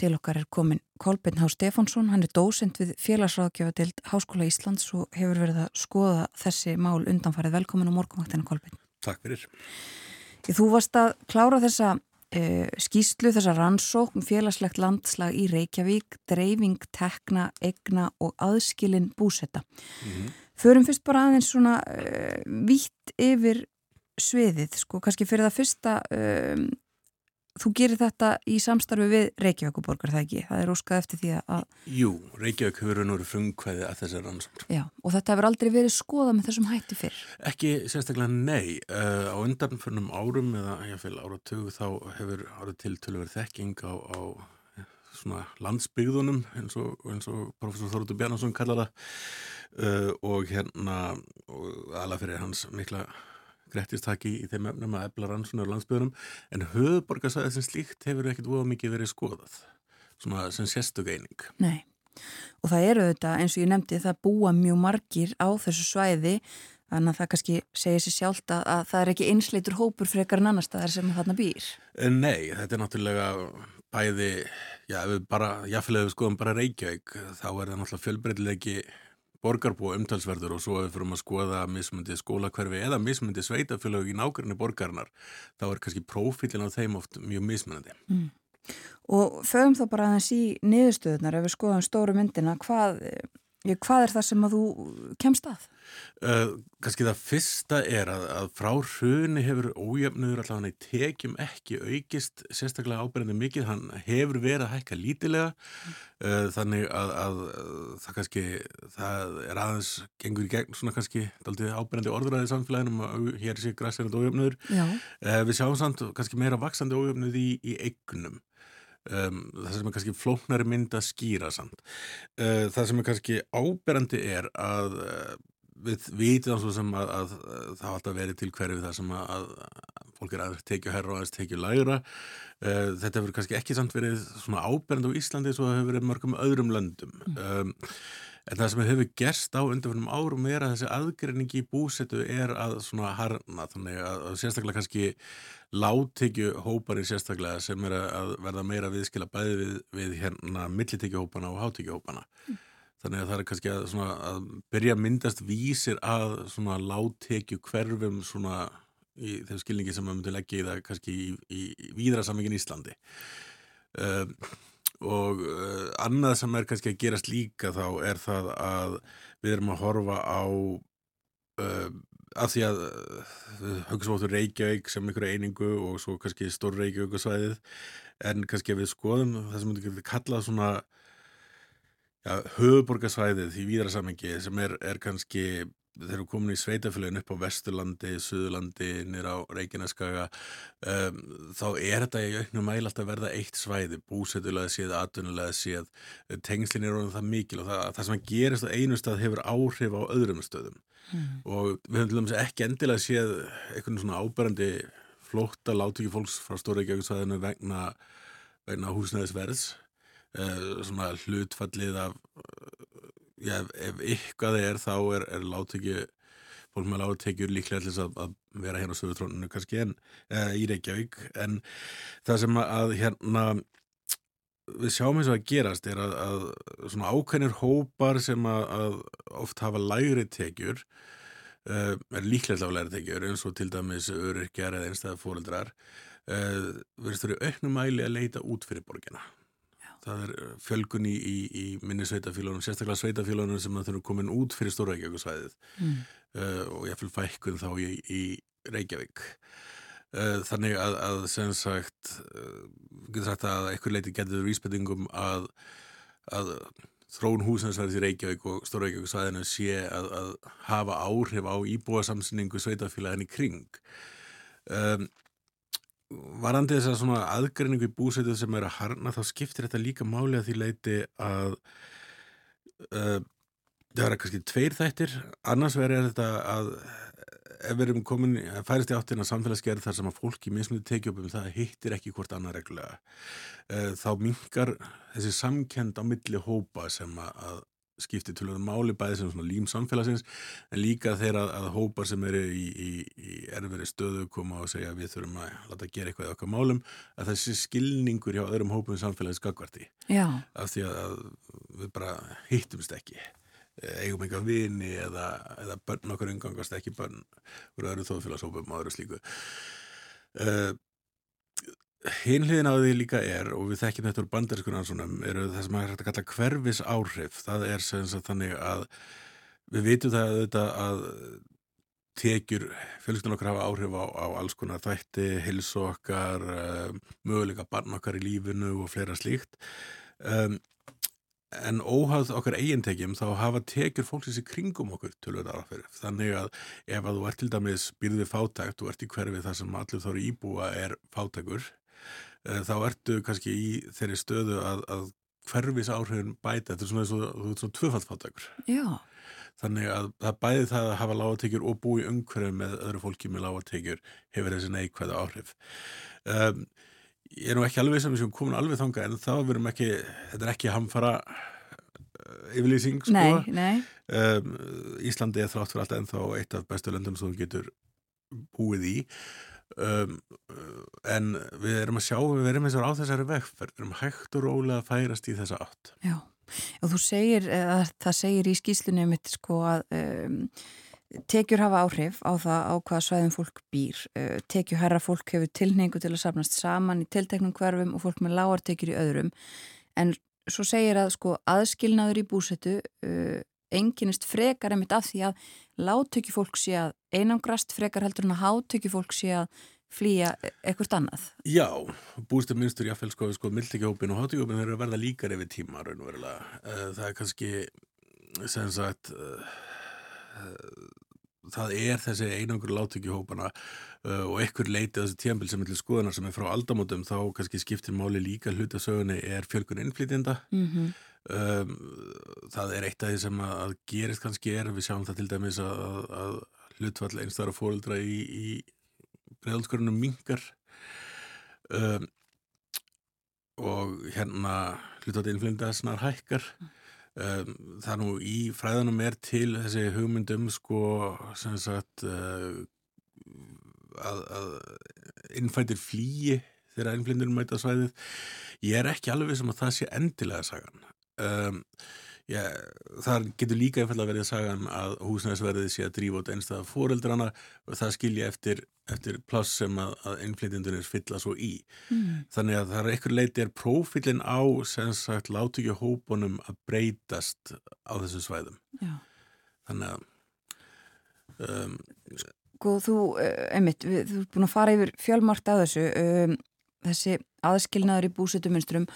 Til okkar er komin Kolbjörn Há Stefánsson, hann er dósend við félagsráðgjöfadild Háskóla Íslands og hefur verið að skoða þessi mál undanfarið. Velkomin á morgunvaktinu Kolbjörn. Takk fyrir. Þú varst að klára þessa e, skýslu, þessa rannsókn, félagslegt landslag í Reykjavík, dreifing, tekna, egna og aðskilin búsetta. Mm -hmm. Förum fyrst bara aðeins svona e, vitt yfir sviðið, sko, kannski fyrir það fyrsta um, þú gerir þetta í samstarfi við Reykjavíkuborgar, það ekki? Það er óskað eftir því að... Jú, Reykjavík hefur nú frumkvæði að þessar rannsókn. Já, og þetta hefur aldrei verið skoða með þessum hætti fyrr? Ekki sérstaklega nei. Uh, á undanförnum árum eða jáfnveil áratug þá hefur árið til tölver þekking á, á svona landsbyggðunum eins og, eins og professor Þorður Bjarnason kallar það uh, og hérna og alveg fyrir hans mikla grettistaki í þeim efnum að ebla rannsónar landsbyrjunum en höfuborgarsæði sem slíkt hefur ekkert voða mikið verið skoðað svona sem sérstök eining. Nei og það eru þetta eins og ég nefndi það búa mjög margir á þessu svæði þannig að það kannski segir sér sjálft að, að það er ekki einsleitur hópur frekar en annar staðar sem þarna býr. Nei, þetta er náttúrulega bæði, já, ef við bara, jáfnlega við skoðum bara Reykjavík, þá er það náttúrulega fjölbreytilegi borgarbúa umtalsverður og svo ef við fyrir að skoða mismundi skólakverfi eða mismundi sveitafélög í nákvæmni borgarnar, þá er kannski prófílin á þeim oft mjög mismunandi. Mm. Og fögum þá bara aðeins í niðurstöðunar ef við skoðum stóru myndina, hvað, hvað er það sem að þú kemst að? Uh, kannski það fyrsta er að, að frá hruni hefur ójöfnuður allavega í tekjum ekki aukist sérstaklega ábyrðandi mikið, hann hefur verið að hækka lítilega uh, þannig að, að, að það kannski það er aðeins gengur í gegn svona kannski ábyrðandi orðræði samfélaginum og hér sé græsirand ójöfnuður. Uh, við sjáum samt kannski meira vaksandi ójöfnuð í, í eignum Um, það sem er kannski flóknari mynd að skýra samt. Uh, það sem er kannski áberandi er að uh, við vitum svo sem að, að, að það átt að veri til hverju það sem að, að fólk er að tekja herra og aðeins tekja lægra. Uh, þetta hefur kannski ekki samt verið svona áberandi á Íslandi svo það hefur verið mörgum öðrum löndum. Um, En það sem hefur gerst á undanfjörnum árum er að þessi aðgreiningi í búsetu er að svona harna, þannig að, að sérstaklega kannski láttekju hópari sérstaklega sem er að verða meira viðskila bæði við, við hérna millitekju hópana og hátekju hópana. Mm. Þannig að það er kannski að, svona, að byrja myndast vísir að svona láttekju hverfum svona í þeim skilningi sem maður myndi leggja í það kannski í, í, í víðrasamingin Íslandi. Um, og uh, annað sem er kannski að gerast líka þá er það að við erum að horfa á uh, að því að höfum svo Reykjavík sem einhverju einingu og svo kannski stór Reykjavík og svæðið en kannski að við skoðum það sem við kalla svona ja, höfuborgarsvæðið í víðra samengi sem er, er kannski þeir eru komin í sveitafélagin upp á Vesturlandi, Suðurlandi, nýra á Reykjaneskaga um, þá er þetta í auknum mæl alltaf að verða eitt svæði, búsetulega séð, atvinnulega séð, tengslinn er orðin það mikil og það, það sem gerist á einu stað hefur áhrif á öðrum stöðum mm. og við höfum til dæmis ekki endilega séð einhvern svona áberandi flótta látíki fólks frá Stóreikjagsvæðinu vegna, vegna húsnæðisverðs uh, svona hlutfallið af já, ef ykkar er þá er, er láttekju fólk með láttekjur líklega þess að, að vera hérna á sögutrónunu kannski en eða, í Reykjavík. En það sem að hérna við sjáum eins og að gerast er að, að svona ákveðnir hópar sem að, að oft hafa lægri tekjur uh, er líklega að læra tekjur eins og til dæmis öryrkjar eða einstæða fóreldrar uh, verður þurfi auknum mæli að leita út fyrir borgina það er eh, fjölgun í, í, í minni sveitafílunum, sérstaklega sveitafílunum sem það þurfum komin út fyrir Stóra Reykjavík-svæðið mm. uh, og ég fylg fækkun þá í, í Reykjavík. Uh, þannig að, að sem sagt, getur sagt að eitthvað leiti getur vísbendingum að, að þróun húsnarsverðis í Reykjavík og Stóra Reykjavík-svæðinu sé að, að hafa áhrif á íbúasamsningu sveitafílaðin í kring. Um, varandi þess að svona aðgreiningu í búsætið sem er að harna þá skiptir þetta líka máli að því leiti að uh, það er kannski tveir þættir. Annars verður þetta að ef við erum komin, færist í áttina samfélagsgerð þar sem að fólki mismundi tekið upp um það hittir ekki hvort annað reglulega. Uh, þá mingar þessi samkend á milli hópa sem að skipti að máli bæði sem svona lím samfélagsins en líka þeirra að, að hópar sem eru í, í, í erferi stöðu koma og segja við þurfum að láta gera eitthvað í okkar málum að þessi skilningur hjá öðrum hópum samfélags gagvarti af því að við bara hittumst ekki. Eigum eitthvað vini eða, eða börn okkur umgangast ekki börn úr öðru þóðfélagshópum og öðru slíku. Uh, Hinliðin á því líka er, og við þekkjum þetta úr bandarskunarsonum, eru það sem er hægt að kalla hverfis áhrif. Það er sem sagt þannig að við vitum það auðvitað að tekjur fjölskyldun okkar hafa áhrif á, á alls konar þætti, hilsu okkar, um, möguleika barn okkar í lífinu og fleira slíkt. Um, en óhagð okkar eigintekjum þá hafa tekjur fólksins í kringum okkur. Þannig að ef að þú ert til dæmis byrðið fátækt og ert í hverfi þar sem allir þóri íbúa er fátækur Eh, þá ertu kannski í þeirri stöðu að, að hverfis áhrifin bæta, þetta er svona eins og þú ert svona tvöfaldfáttakur. Já. Þannig að það bæði það að hafa lágatekjur og búi umhverju með öðru fólki með lágatekjur hefur þessi neikvæða áhrif. Um, ég er nú ekki alveg sem við séum komin alveg þanga en þá verum ekki, þetta er ekki hamfara uh, yfirlýsing sko. Nei, nei. Um, Íslandi er þrátt fyrir alltaf ennþá eitt af bestu löndum sem þú getur búið í um, en við erum að sjá við erum eins og á þessari vegferð. Við erum hægt og rólega að færast í þessa átt. Já, og þú segir að það segir í skýslunni mitt sko að um, tekjur hafa áhrif á það á hvaða svæðum fólk býr. Uh, tekjuherra fólk hefur tilningu til að sapnast saman í tilteknum hverfum og fólk með lágartekjur í öðrum. En svo segir að sko aðskilnaður í búsetu uh, enginist frekar emitt af því að láttökjufólk sé að einangrast frekar heldur en að hátökjufólk sé að flýja ekkert annað. Já, bústu minnstur jáfnveil sko, sko mildtökjahópin og hátökjahópin þeir eru að verða líkar yfir tíma raun og verulega. Það er kannski sem sagt það er þessi einangur láttökjuhópana og ekkur leiti þessi tíambil sem til skoðanar sem er frá aldamótum þá kannski skiptir máli líka hlutasögunni er fjölkun innflytjenda mm -hmm. Um, það er eitt af því sem að gerist kannski er, við sjáum það til dæmis að, að hlutfall einstæðara fóröldra í, í bregðalskörunum mingar um, og hérna hlutfall innflynda snar hækkar um, það nú í fræðanum er til þessi hugmyndum sko sem sagt uh, að, að innfættir flýi þegar innflyndur mæta svæðið. Ég er ekki alveg sem að það sé endilega sagan Um, já, þar getur líka að verið að saga að húsnæðisverðið sé að drífa út einstað fóreldrana og það skilja eftir, eftir pláss sem að, að innflytjandunir fylla svo í. Mm. Þannig að það er eitthvað leiti er prófílinn á sem sagt látukja hópunum að breytast á þessu svæðum. Já. Þannig að um, Sko þú, eh, einmitt, við, þú er búin að fara yfir fjölmart að þessu um, þessi aðskilnaður í búsutumunstrum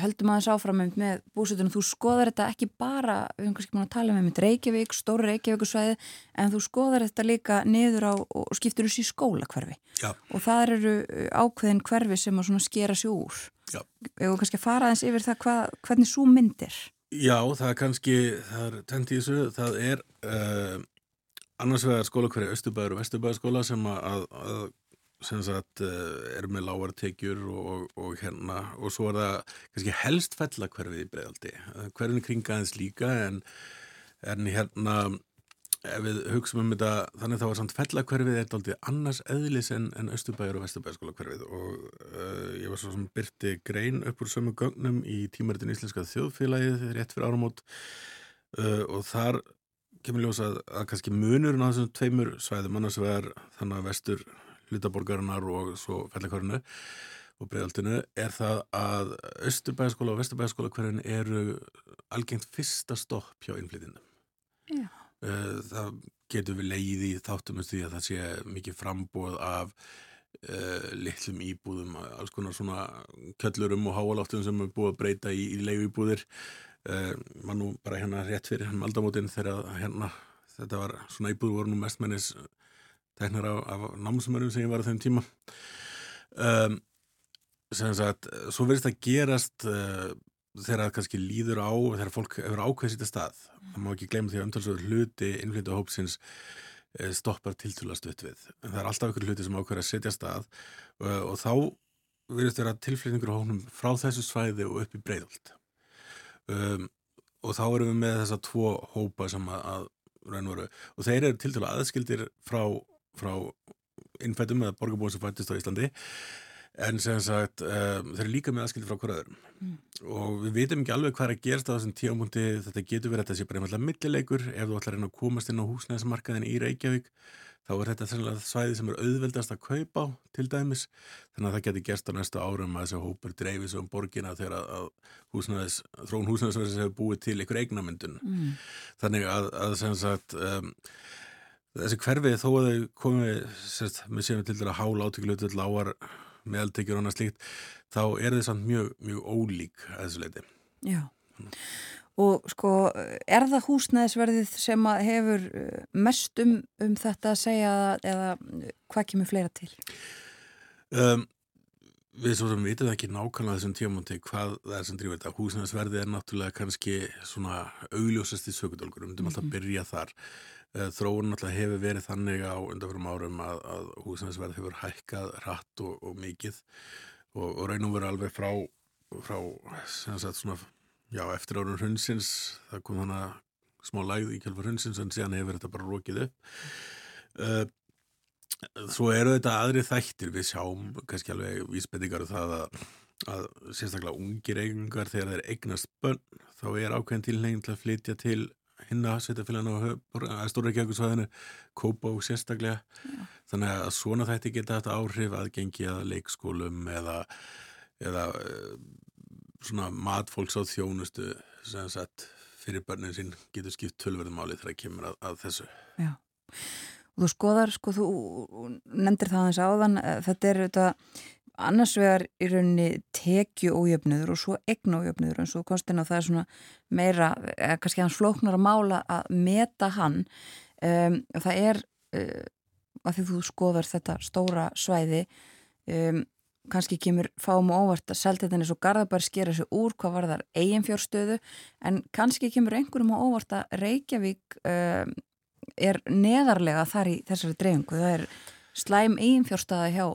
heldum aðeins áfram með búsutunum, þú skoðar þetta ekki bara, við höfum kannski búin að tala um Reykjavík, stóri Reykjavíkusvæði en þú skoðar þetta líka niður á og skiptur þessu í skólakverfi Já. og það eru uh, ákveðin hverfi sem að skera sér úr. Já. höfum kannski fara aðeins yfir það hva, hvernig svo myndir Já, það er kannski, það er þessu, það er uh, annars vegar skólakverfi Östubæður og Vestubæðarskóla sem að, að sem sagt eh, er með lágartekjur og, og hérna og svo er það kannski helst fellakverfið í bregðaldi hverjum kringaðins líka en, en hérna ef við hugsaum um þetta þannig þá er samt fellakverfið eitt aldrei annars eðlis en, en Östubæður og Vesturbæðarskóla hverfið og uh, ég var svo sem byrti grein upp úr sömu gögnum í tímaritin Íslenska þjóðfélagið rétt fyrir áramót. Uh, og þar kemur ljósa að, að kannski munurinn á þessum tveimur svæðum annars vegar þannig að vestur hlutaborgarinnar og svo fellakörnu og bregaldinu er það að Östurbæðaskóla og Vesturbæðaskóla hverjum eru algengt fyrsta stopp hjá innflytjandum. Já. Eh, það getur við leið í þáttum því að það sé mikið frambóð af uh, litlum íbúðum, alls konar svona köllurum og háaláttum sem er búið að breyta í, í leiðu íbúðir. Uh, Man nú bara hérna rétt fyrir hann aldamótin þegar hérna þetta var svona íbúður voru nú mestmennis teknar af, af námsumörum sem ég var á þeim tíma. Um, sem sagt, svo verðist að gerast uh, þegar það kannski líður á þegar fólk hefur ákveðið sýta stað. Það má ekki glemja því að umtalsögur hluti innflyttu hópsins uh, stoppar tiltúlast upp við, en það er alltaf ykkur hluti sem ákveður að setja stað uh, og þá verðist vera tilflytningur hóknum frá þessu svæði og upp í breyðult um, og þá erum við með þessa tvo hópa sem að, að og þeir eru til dæla aðskildir frá frá innfættum eða borgarbúin sem fættist á Íslandi. En sem sagt um, þeir eru líka með aðskildi frá hverjaðurum mm. og við veitum ekki alveg hvað er að gerast á þessum tíamundi þetta getur verið að þetta sé bara einfallega millilegur ef þú ætlar að reyna að komast inn á húsnæðismarkaðin í Reykjavík þá er þetta svæði sem er auðveldast að kaupa á til dæmis. Þannig að það getur gerst á næstu árum að þessi hópur dreifis um borgina þegar að húsnæðis, þrón húsnæðisverðis hefur búið til ykkur eignamyndun mm. þannig að, að sem sagt um, þessi hverfið þó að þau komið sérst, með séum til dæra hál átöklutu lágar meðaltekjur og annað slíkt þá er þið samt mjög, mjög ólík að þessu leiti Já. Og sko er það húsnæðisverðið sem hefur uh, mest um, um þetta að segja eða hvað kemur fleira til? Um, við svo sem vitum ekki nákvæmlega þessum tíamónti hvað það er sem drýfur þetta. Húsnæðisverðið er náttúrulega kannski svona augljósast í sökudólkur, við myndum mm -hmm. alltaf að byrja þar. Eh, þróun alltaf hefur verið þannig á undanfjörum árum að, að húsnæðisverð hefur hækkað rætt og, og mikið og, og raunum verið alveg frá, frá sagt, svona, já, eftir árun hundsins, það kom þannig að smá læð í kjálfur hundsins en síðan hefur þetta bara rókið upp. Uh, svo eru þetta aðri þættir, við sjáum kannski alveg vísbendingar um það að, að sérstaklega ungir eigingar þegar þeir eignast bönn, þá er ákveðin tilhengin til að flytja til hinna sveitafélagina á Stóreikjagursvæðinu kópa og sérstaklega. Já. þannig að svona þætti geta þetta áhrif að gengi að leikskólum eða, eða eh, svona matfólks á þjónustu sem sagt fyrir börnin sín getur skipt tölverðumáli þegar það kemur að, að þessu. Já, og þú skoðar sko, þú nefndir það aðeins áðan eh, þetta er þetta annars vegar í rauninni tekju ójöfnöður og svo egnu ójöfnöður en svo konstin að það er svona meira, eða kannski hans flóknar að mála að meta hann. Um, og það er uh, að því þú skoðar þetta stóra svæði um, kannski kemur fáum og óvart að seltetin er svo garðabær skera sig úr hvað var þar eiginfjórstöðu en kannski kemur einhverjum og óvart að Reykjavík um, er neðarlega þar í þessari dreifingu. Það er slæm eiginfjórstöða hjá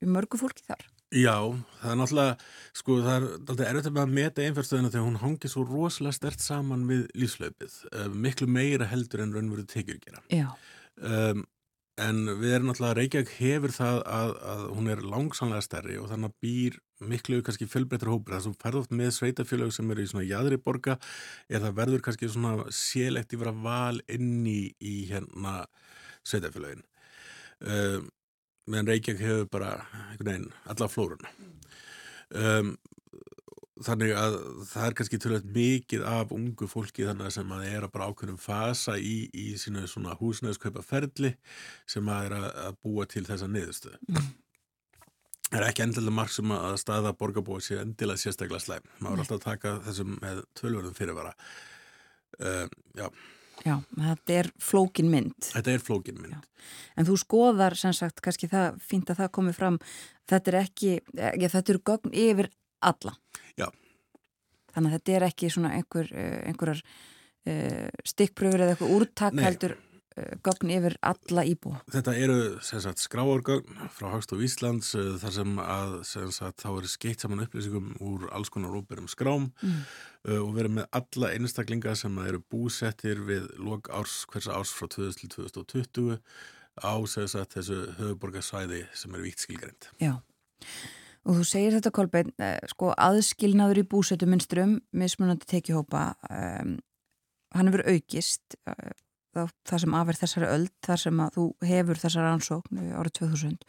uh, mörgu fólki þar. Já, það er náttúrulega, sko það er alltaf erfitt að meta einfjörnstöðina þegar hún hangir svo rosalega stert saman við lífslaupið, uh, miklu meira heldur en raunveru tekjur gera. Já. Um, en við erum náttúrulega, Reykjavík hefur það að, að hún er langsamlega stærri og þannig að býr miklu kannski fjölbreyttur hópur. Það sem ferður oft með sveitafélög sem eru í svona jæðri borga er það verður kannski svona að val inn í, hérna sveitafélögin. Um, meðan Reykjavík hefur bara veginn alla flórunna um, þannig að það er kannski tölvöld mikið af ungu fólki þannig sem að er að bara ákveðnum fasa í, í sína svona húsnæðskaupa ferli sem að er að, að búa til þessa niðurstöðu. Mm. Það er ekki endilega marg sem að staða borgarbói sé endilega sérstaklega slæm. Maður er alltaf að taka þessum með tölvörðum fyrirvara. Um, Já Já, þetta er flókin mynd. Þetta er flókin mynd. Já. En þú skoðar, sem sagt, kannski það fínt að það komi fram, þetta er ekki, ja, þetta eru gögn yfir alla. Já. Þannig að þetta er ekki svona einhver, eh, einhverjar uh, stikkpröfur eða eitthvað úrtak heldur gögn yfir alla íbúa. Þetta eru, skráargögn frá Hagstof Íslands uh, þar sem að, sem sagt, þá eru skeitt saman upplýsingum úr alls konar óberum skrám mm. Uh, og verið með alla einstaklinga sem eru búsettir við lok árs, hversa árs frá 2000 til 2020 á sagt, þessu höfuborgarsvæði sem eru víkt skilgarind. Já, og þú segir þetta Kolbein, eh, sko aðskilnaður í búsettuminstrum, mismunandi tekihópa, um, hann hefur aukist uh, það sem afverð þessari öll, þar sem að þú hefur þessari ansókn árið 2000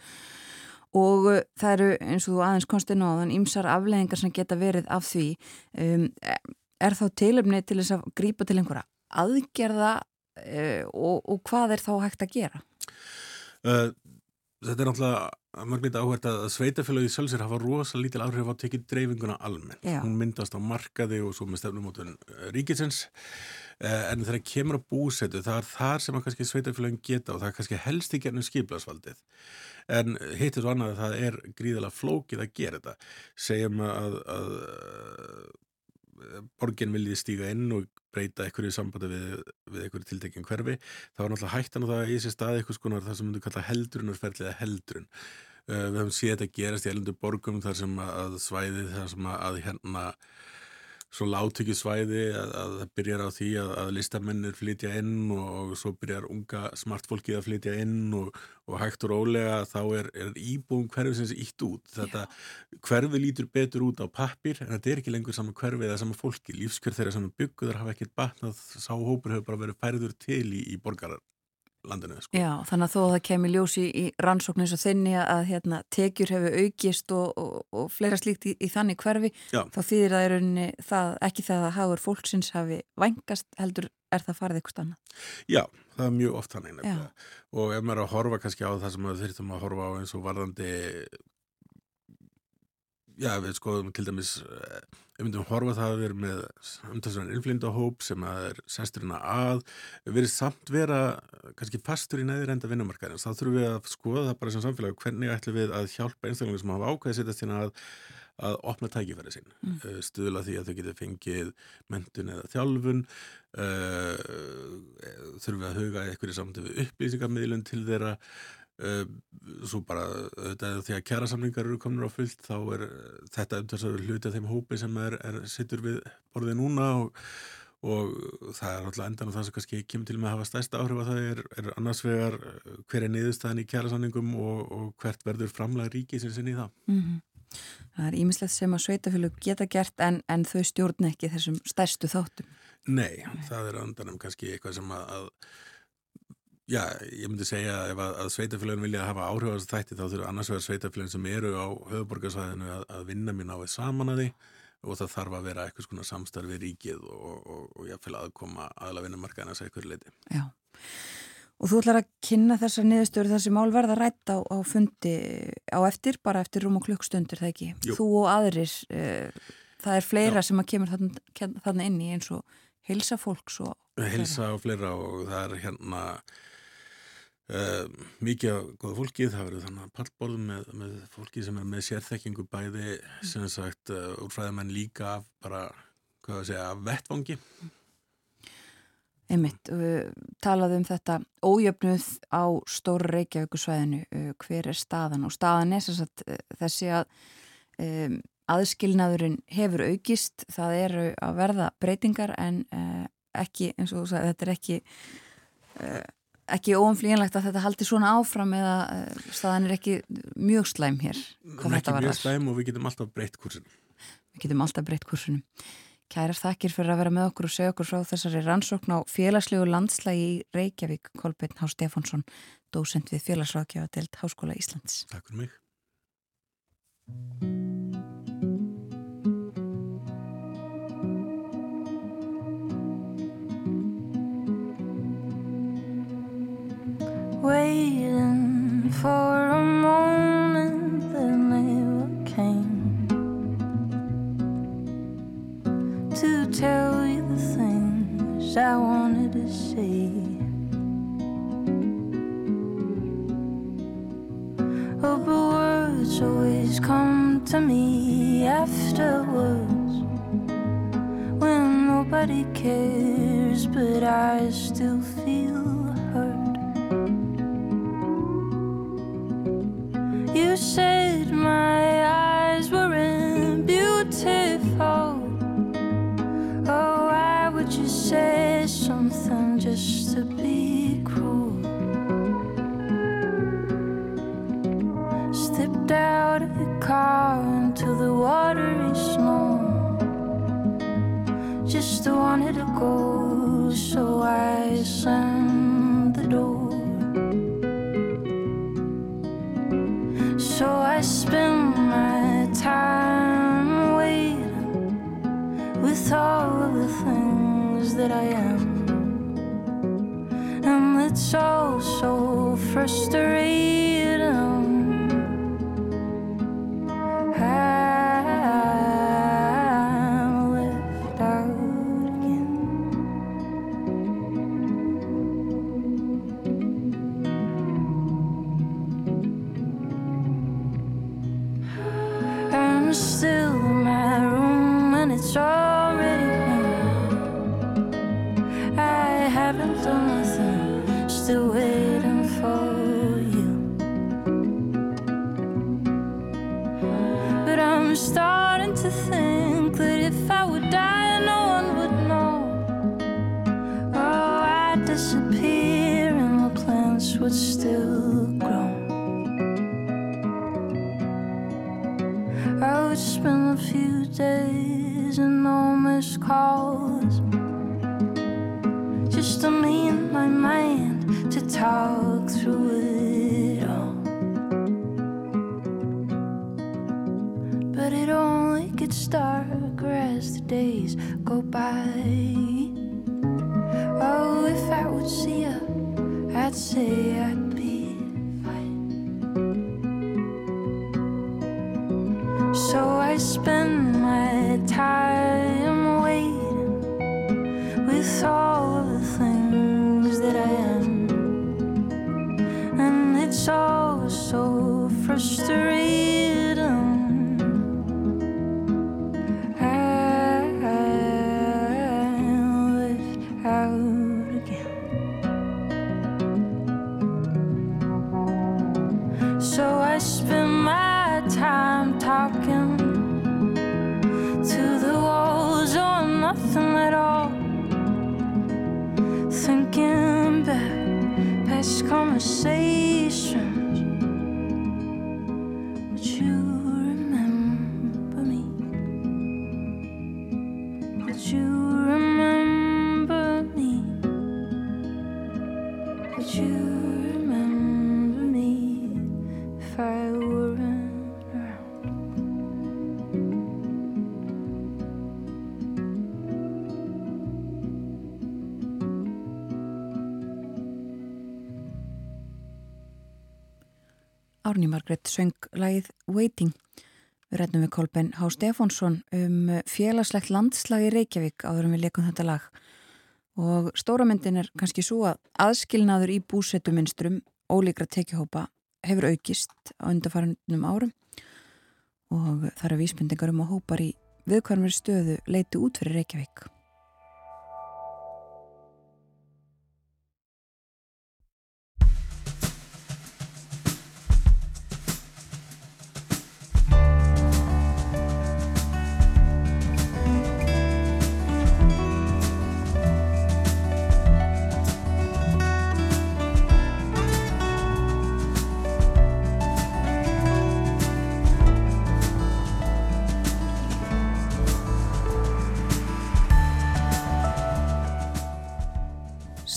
og uh, það eru eins og þú aðeins konstin á þann ímsar afleggingar sem geta verið af því um, er þá tilöfni til þess að grípa til einhverja aðgerða uh, og, og hvað er þá hægt að gera? Uh, þetta er náttúrulega mörglítið áhvert að sveitafélagi sjálfsir hafa rosalega lítil áhrif á að tekja dreifinguna almennt. Já. Hún myndast á markaði og svo með stefnumótun ríkisins en þegar kemur á búsetu það er þar sem að kannski sveitafélagin geta og það er kannski helst í gernum skiplasvaldið en hittir svo annað að það er gríðilega flókið að gera þetta. Segjum að, að, að borgin vilji stíga inn og breyta einhverju sambandi við, við einhverju tiltekinn hverfi þá er náttúrulega hættan á það að í þessi stað eitthvað skonar það sem myndur kalla heldrunarferðlega heldrun. Uh, við höfum séð þetta gerast í elundu borgum þar sem að svæði þar sem að hérna svo láttökjusvæði að, að það byrjar á því að, að listamennir flytja inn og, og svo byrjar unga smartfólkið að flytja inn og, og hægt og rólega þá er, er íbúum hverfi sem sé ítt út. Þetta hverfi lítur betur út á pappir en þetta er ekki lengur saman hverfi eða saman fólki. Lífskjörð þeirra saman bygguðar hafa ekkert batnað, sá hópur hefur bara verið færður til í, í borgarar landinu. Sko. Já, þannig að þó að það kemur ljósi í, í rannsókninu svo þinni að hérna, tekjur hefur aukist og, og, og fleira slíkt í, í þannig hverfi, Já. þá þýðir það, rauninni, það ekki það að hagur fólksins hafi vangast, heldur er það farið eitthvað stanna? Já, það er mjög oft þannig nefnilega og ef maður er að horfa kannski á það sem við þurftum að horfa á eins og varðandi Já, við skoðum til dæmis, eh, við myndum horfa það að við erum með umtalsverðan innflindahóp sem er sesturina að, við verðum samt vera kannski fastur í neðir enda vinnumarkaðins. Þá þurfum við að skoða það bara sem samfélag hvernig ætlum við að hjálpa einstaklega sem hafa ákveðið sittast hérna að, að opna tækifæri sín. Mm. Eh, stuðla því að þau getur fengið mentun eða þjálfun, uh, þurfum við að huga eitthvað í samtöfu upplýsingamílun til þeirra, svo bara því að kjærasamlingar eru komin á fullt þá er þetta umtalsverður hluti af þeim hópi sem er, er sittur við borðið núna og, og það er alltaf endan og það sem kannski kemur til með að hafa stærsta áhrif að það er, er annars vegar uh, hver er niðurstaðan í kjærasanningum og, og hvert verður framlega ríki sem sinni í það. Mm -hmm. Það er ímislegt sem að sveitafélug geta gert en, en þau stjórn ekki þessum stærstu þáttum. Nei, Nei. það er andanum kannski eitthvað sem að, að Já, ég myndi segja ef að, að sveitafélagin vilja hafa áhrif á þessu þætti þá þurfa annars vegar sveitafélagin sem eru á höfuborgarsvæðinu að, að vinna mér náið saman að því og það þarf að vera eitthvað svona samstarfi ríkið og, og, og jáfnveil aðkoma aðla vinnumarkaðina að segja hverju leiti. Já, og þú ætlar að kynna þessar niðurstöru þessi mál verða rætt á, á fundi á eftir, bara eftir rúm og klukkstundur, það ekki? Jú. Þú og aðrir, uh, það er fleira Já. sem að kemur þannig inn í eins og heilsa fólks og... Heilsa og fleira og það er hérna Uh, mikið af goða fólki, það verður þannig að pallborðum með, með fólki sem er með sérþekkingu bæði sem sagt uh, úrfræðamenn líka af bara, hvað það segja, af vettvangi. Einmitt, uh, talaðu um þetta ójöfnuð á stóru Reykjavíkusvæðinu uh, hver er staðan? Og staðan er sagt, uh, þessi að um, aðskilnaðurinn hefur aukist það eru að verða breytingar en ekki, eins og þú sagði, þetta er ekki ekki óumflíjanlegt að þetta haldi svona áfram eða uh, staðan er ekki mjög slæm hér hvað þetta var þar. Mjög slæm og við getum alltaf breytt kursunum. Við getum alltaf breytt kursunum. Kærar þakkir fyrir að vera með okkur og segja okkur frá þessari rannsókn á félagslegu landslægi í Reykjavík, Kolbjörn Há Stefánsson, dósend við félagsrákjafa delt Háskóla Íslands. Takk fyrir mig. Waiting for a moment that never came to tell you the things I wanted to say. Oh, but words always come to me afterwards when nobody cares, but I still feel You said my eyes weren't beautiful. Oh, why would you say something just to be cruel? Stepped out of the car into the watery snow. Just wanted to go, so I slammed So I spend my time waiting with all of the things that I am. And it's all so frustrating. haven't done nothing, still waiting for you. But I'm starting to think that if I would die, no one would know. Oh, I'd disappear and the plants would still grow. I would spend a few days and no missed calls. talk through it all. But it only gets darker as the days go by. Oh, if I would see her, I'd say I'd Árni Margrét söng lagið Waiting. Við rættum við Kolben H. Stefánsson um félagslegt landslag í Reykjavík áður en við leikum þetta lag. Og stóramyndin er kannski svo að aðskilnaður í búsettuminstrum ólíkra tekihópa hefur aukist á undarfærandunum árum og það eru vísbendingar um að hópar í viðkvarmir stöðu leiti út fyrir Reykjavík.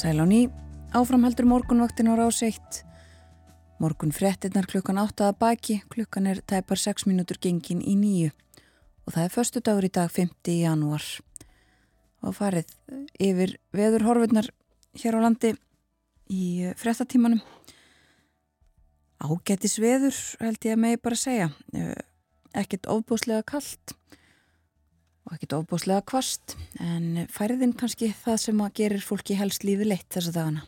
Sæl á ný, áframheldur morgunvaktin á rás 1. Morgun frettinnar klukkan 8 að baki, klukkan er tæpar 6 mínútur gengin í nýju og það er förstu dagur í dag 5. janúar. Og farið yfir veður horfurnar hér á landi í frettatímanum. Ágætis veður held ég að megi bara segja. Eh, Ekkert ofbúslega kallt og ekkert ofbúslega kvast en færiðin kannski það sem að gerir fólki helst lífi leitt þessa dagana.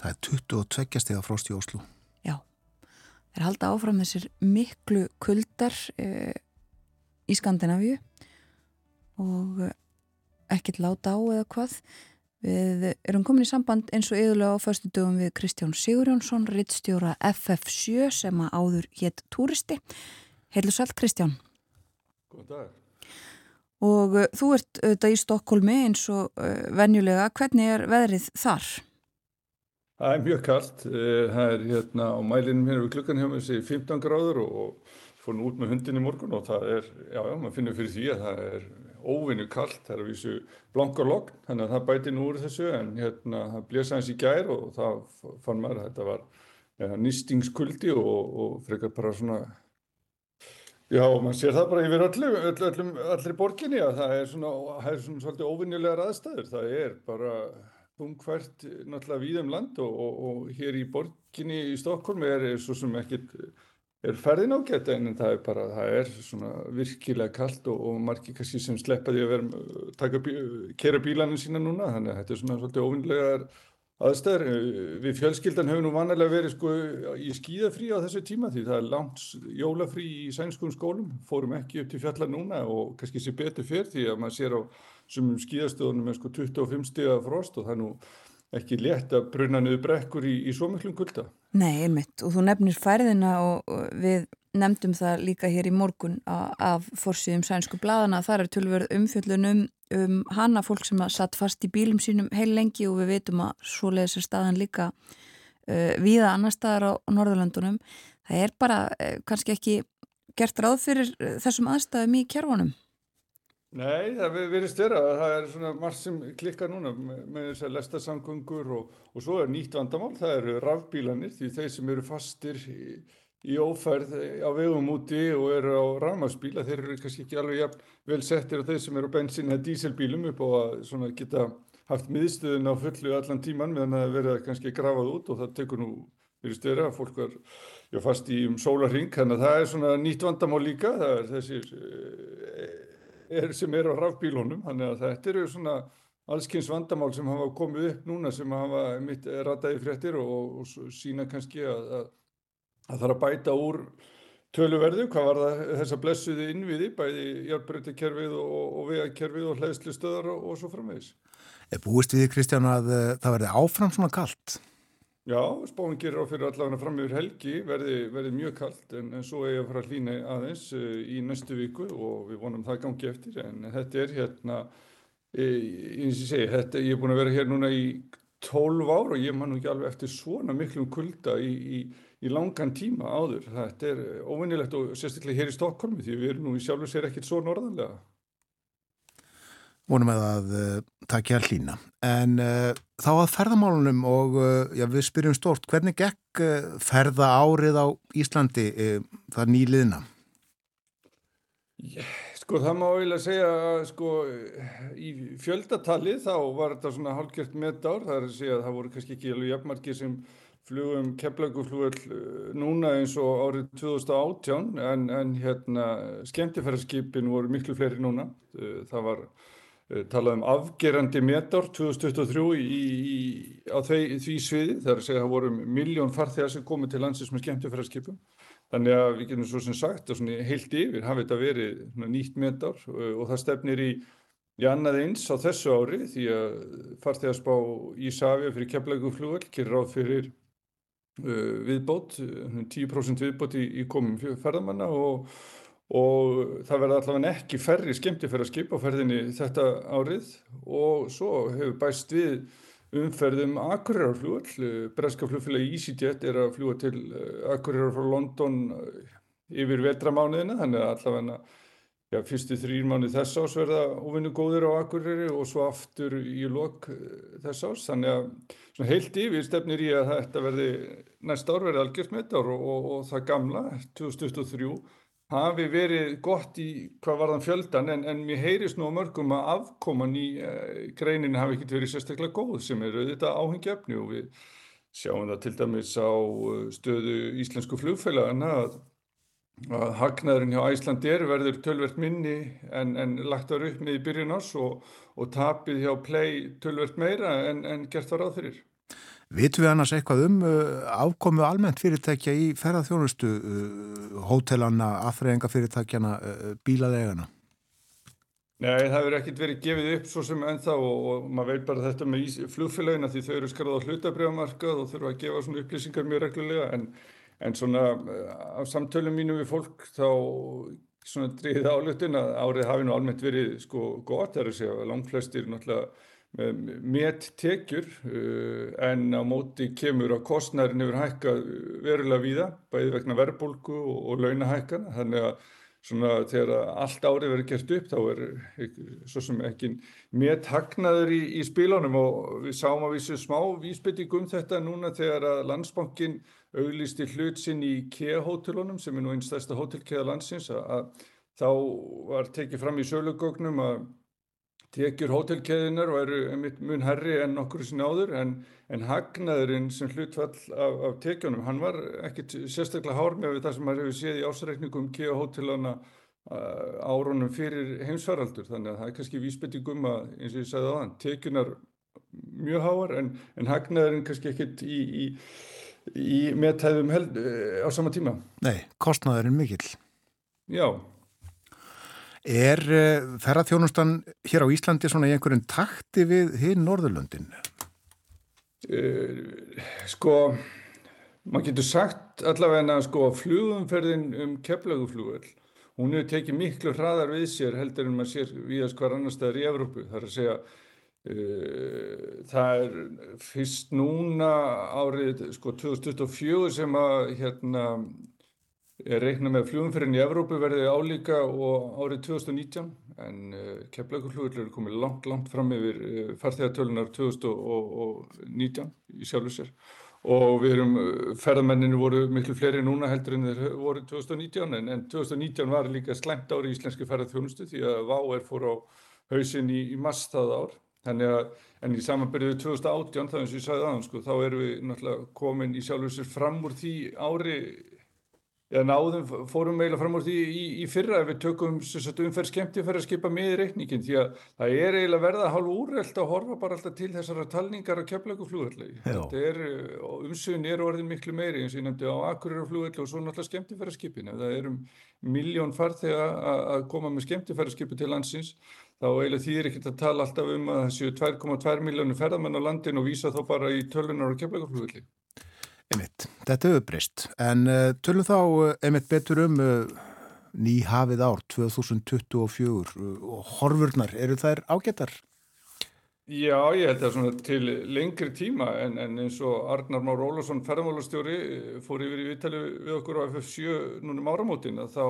Það er 22 stiga frost í Oslo. Já, þeir halda áfram þessir miklu kuldar e, í Skandinavíu og eh, ekkert láta á eða hvað. Við erum komin í samband eins og yðurlega á förstu dögum við Kristján Sigurjónsson, rittstjóra FF7 sem að áður hétt túristi. Heilu sæl Kristján. Góðan dag. Og uh, þú ert auðvitað í Stokkólmi eins og uh, venjulega. Hvernig er veðrið þar? Það er mjög kallt. eh, Það er hérna á mælinum hérna við klukkan hjá mér sér 15 gráður og, fór nú út með hundin í morgun og það er, já, já, maður finnur fyrir því að það er óvinnu kallt. Það er að vísu blankar logn, þannig að það bæti nú úr þessu en hérna það blés aðeins í gær og það fann maður að þetta var ja, nýstingskuldi og, og frekar bara svona Já, maður sér það bara yfir öllu, öll, öllum, allri borginni að það er svona, það er svona svolítið óvinnilegar aðstæður. Það er bara þungfært náttúrulega víðum land og, og, og hér í borginni í Stokkólmi er, svo sem ekkit, er ferðin ágætt en það er bara, það er svona virkilega kallt og, og margir kannski sem sleppa því að vera, taka, bí, kera bílanum sína núna, þannig að þetta er svona svolítið óvinnilegar aðstæður. Við fjölskyldan höfum nú vanalega verið sko í skíðafrí á þessu tíma því það er langt jólafrí í sænskum skólum, fórum ekki upp til fjalla núna og kannski sé betur fyrr því að maður sér á sumum skíðastöðunum með sko 25 stiga frost og það er nú ekki létt að bruna niður brekkur í, í svo miklum kulda. Nei, einmitt. Og þú nefnir færðina og við nefndum það líka hér í morgun af fórsýðum sænsku bladana. Það er tölverð umfjöllun um, hana fólk sem að satt fast í bílum sínum heil lengi og við veitum að svoleiðis er staðan líka uh, víða annar staðar á, Norðurlandunum. Það er bara uh, kannski ekki gert ráð fyrir þessum aðstæðum í kjærfunum. Nei, það vera að það er svona margt sem klikkar núna með, með þess að lesta samgöngur og, og svo er nýtt vandamál, það eru rafbílanir því þeir sem eru fastir í, í ófærð á vegum úti og eru á rafmagsbíla, þeir eru kannski ekki alveg vel settir á þeir sem eru á bensin eða díselbílum upp og að geta haft miðstöðun á fullu allan tíman meðan það er verið að kannski grafað út og það tekur nú virðist vera að fólk er já, fast í um sólarring, þannig að það er svona nýtt vandamál líka, það er þessir eh, er, sem eru á rafbílunum, þannig að þetta eru svona allskynns vandamál sem hafa komið upp núna sem hafa mitt rataði fréttir og, og sína kannski að, að það er að bæta úr töluverðu, hvað var það þessa blessuði innviði, bæði járbreytikerfið og, og vegakerfið og hlæðslu stöðar og, og svo framvegis. Er búist við Kristján, að uh, það verði áfram svona kallt? Já, spáin gerir á fyrir allavega fram yfir helgi verði, verði mjög kallt en, en svo er ég að fara að hlýna aðeins uh, í næstu viku og við vonum það gangi eftir en þetta er hérna e, eins og ég segi, þetta, ég er búin að vera hér núna í 12 ár og ég man nú ekki alveg eftir svona miklum kulda í, í, í langan tíma áður. Þetta er óvinnilegt og sérstaklega hér í Stokkólmi því við erum nú í sjálfu sér ekkit svo norðanlega. Vonum að það uh, takja hlýna. En uh, þá að ferðamálunum og uh, já, við spyrjum stort, hvernig gekk ferða árið á Íslandi það nýliðna? Yeah. Sko það má eiginlega segja að sko í fjöldatali þá var þetta svona hálfgjört með ár, það er að segja að það voru kannski ekki alveg jafnmarki sem flugum keflaguflugvel eh, núna eins og árið 2018 en, en hérna skemmtifæraskipin voru miklu fleiri núna, eh, það var eh, talað um afgerandi metár 2023 í, í, á því, því sviði, það er að segja að það voru miljón farþegar sem komið til landsins með skemmtifæraskipum Þannig að við getum svo sem sagt að heilt yfir hafi þetta verið nýtt metar og það stefnir í, í annað eins á þessu ári því að farþegarspá Ísafja fyrir keflaguflugvel gerir ráð fyrir viðbót, 10% viðbót í, í komum ferðamanna og, og það verða allavega ekki færri skemmti fyrir að skipa á ferðinni þetta árið og svo hefur bæst við umferðum Akureyrar-flugvall. Eh, breska flugfélagi EasyJet er að fljúa til Akureyrar frá London yfir vetramániðina þannig að allavega ja, fyrstu þrýr mánu þess ás verða ofinnu góður á Akureyri og svo aftur í lok þess ás. Þannig að heilt yfir stefnir í að þetta verði næst ár verði algjört með þetta og, og, og það gamla 2023 hafi verið gott í hvað varðan fjöldan en, en mér heyrist nú mörgum að afkoman í uh, greinin hafi ekkert verið sérstaklega góð sem er auðvitað áhengjafni og við sjáum það til dæmis á eh, stöðu íslensku flugfélagana að, að hagnaðurinn hjá Æslandir verður tölvert minni en, en lagt var upp með í byrjun ás og, og tapið hjá Play tölvert meira en, en gert var áþyrir. Vitum við annars eitthvað um uh, afkomu almennt fyrirtækja í ferðarþjónustu, uh, hótelana, aðfreyingafyrirtækjana, uh, bílaðegana? Nei, það verður ekkert verið gefið upp svo sem ennþá og, og maður veit bara þetta með flugfélagina því þau eru skarað á hlutabriðamarkað og þurfa að gefa svona upplýsingar mjög reglulega en, en svona á samtölum mínu við fólk þá svona drýðið álutin að árið hafi nú almennt verið sko gott, það er að segja langflestir náttúrulega með tekjur uh, en á móti kemur að kostnærin yfir hækka verulega víða, bæði vegna verbulgu og, og launahækkana, þannig að svona þegar allt árið verður gert upp þá er svo sem ekki með hagnaður í, í spílunum og við sáum að við séum smá vísbytting um þetta núna þegar að landsbankin auglisti hlut sinn í KEA-hótelunum sem er nú einn stærsta hótelkeða landsins að, þá var tekið fram í sölugögnum að tekjur hótelkeðinar eru mun herri en okkur sinni áður en, en hagnaðurinn sem hlutfall af, af tekjunum, hann var ekkit sérstaklega hár með það sem maður hefur séð í ásreikningum kea hótelana uh, árunum fyrir heimsvaraldur þannig að það er kannski vísbyttingum að eins og ég sagði á þann, tekjunar mjög háar en, en hagnaðurinn kannski ekkit í, í, í meðtæðum uh, á sama tíma. Nei, kostnaðurinn mikill. Já. Er uh, ferðarþjónustan hér á Íslandi svona í einhverjum takti við hinn Norðurlöndin? Uh, sko, maður getur sagt allavega að sko flugumferðin um keflaguflugvel, hún hefur tekið miklu hraðar við sér heldur en maður sér viðast hvar annar staðar í Evrópu. Það er að segja, það er fyrst núna árið sko 2024 sem að hérna Ég reikna með flugumferðin í Evrópu verði álíka og árið 2019 en uh, keflaugurflugur eru komið langt, langt fram yfir uh, farþegartölunar 2019 í sjálfu sér. Og við erum, ferðamenninu voru miklu fleiri núna heldur en þeir voru 2019 en, en 2019 var líka slæmt ári í íslenski ferðarþjónustu því að VAR fór á hausin í, í mastað ár þannig að en í samanbyrjuðu 2018 þá eins og ég sagði aðan sko þá erum við náttúrulega komin í sjálfu sér fram úr því ári Já, náðum, fórum eiginlega fram úr því í, í fyrra ef við tökum umferð skemmti fyrir að skipa með í reikningin því að það er eiginlega verða hálf úrreld að horfa bara alltaf til þessara talningar á keflaguflugvelli. Þetta er, umsögun er orðin miklu meiri eins og ég nefndi á Akureyra-flugvelli og svo náttúrulega skemmti fyrir að skipin. Ef það eru miljón farþega að koma með skemmti fyrir að skipa til landsins þá eiginlega þýðir ekkert að tala alltaf um að það séu 2,2 miljónu ferðamenn á landin og vísa þá bara í tölunar á keflaguflugvelli. Einmitt, þetta hefur breyst, en uh, tölum þá uh, einmitt betur um uh, nýhafið ár 2024 og horfurnar, eru þær ágættar? Já, ég held að svona til lengri tíma en, en eins og Arnar Már Ólafsson ferðamálastjóri fór yfir í viðtali við okkur á FF7 núna um áramótin að þá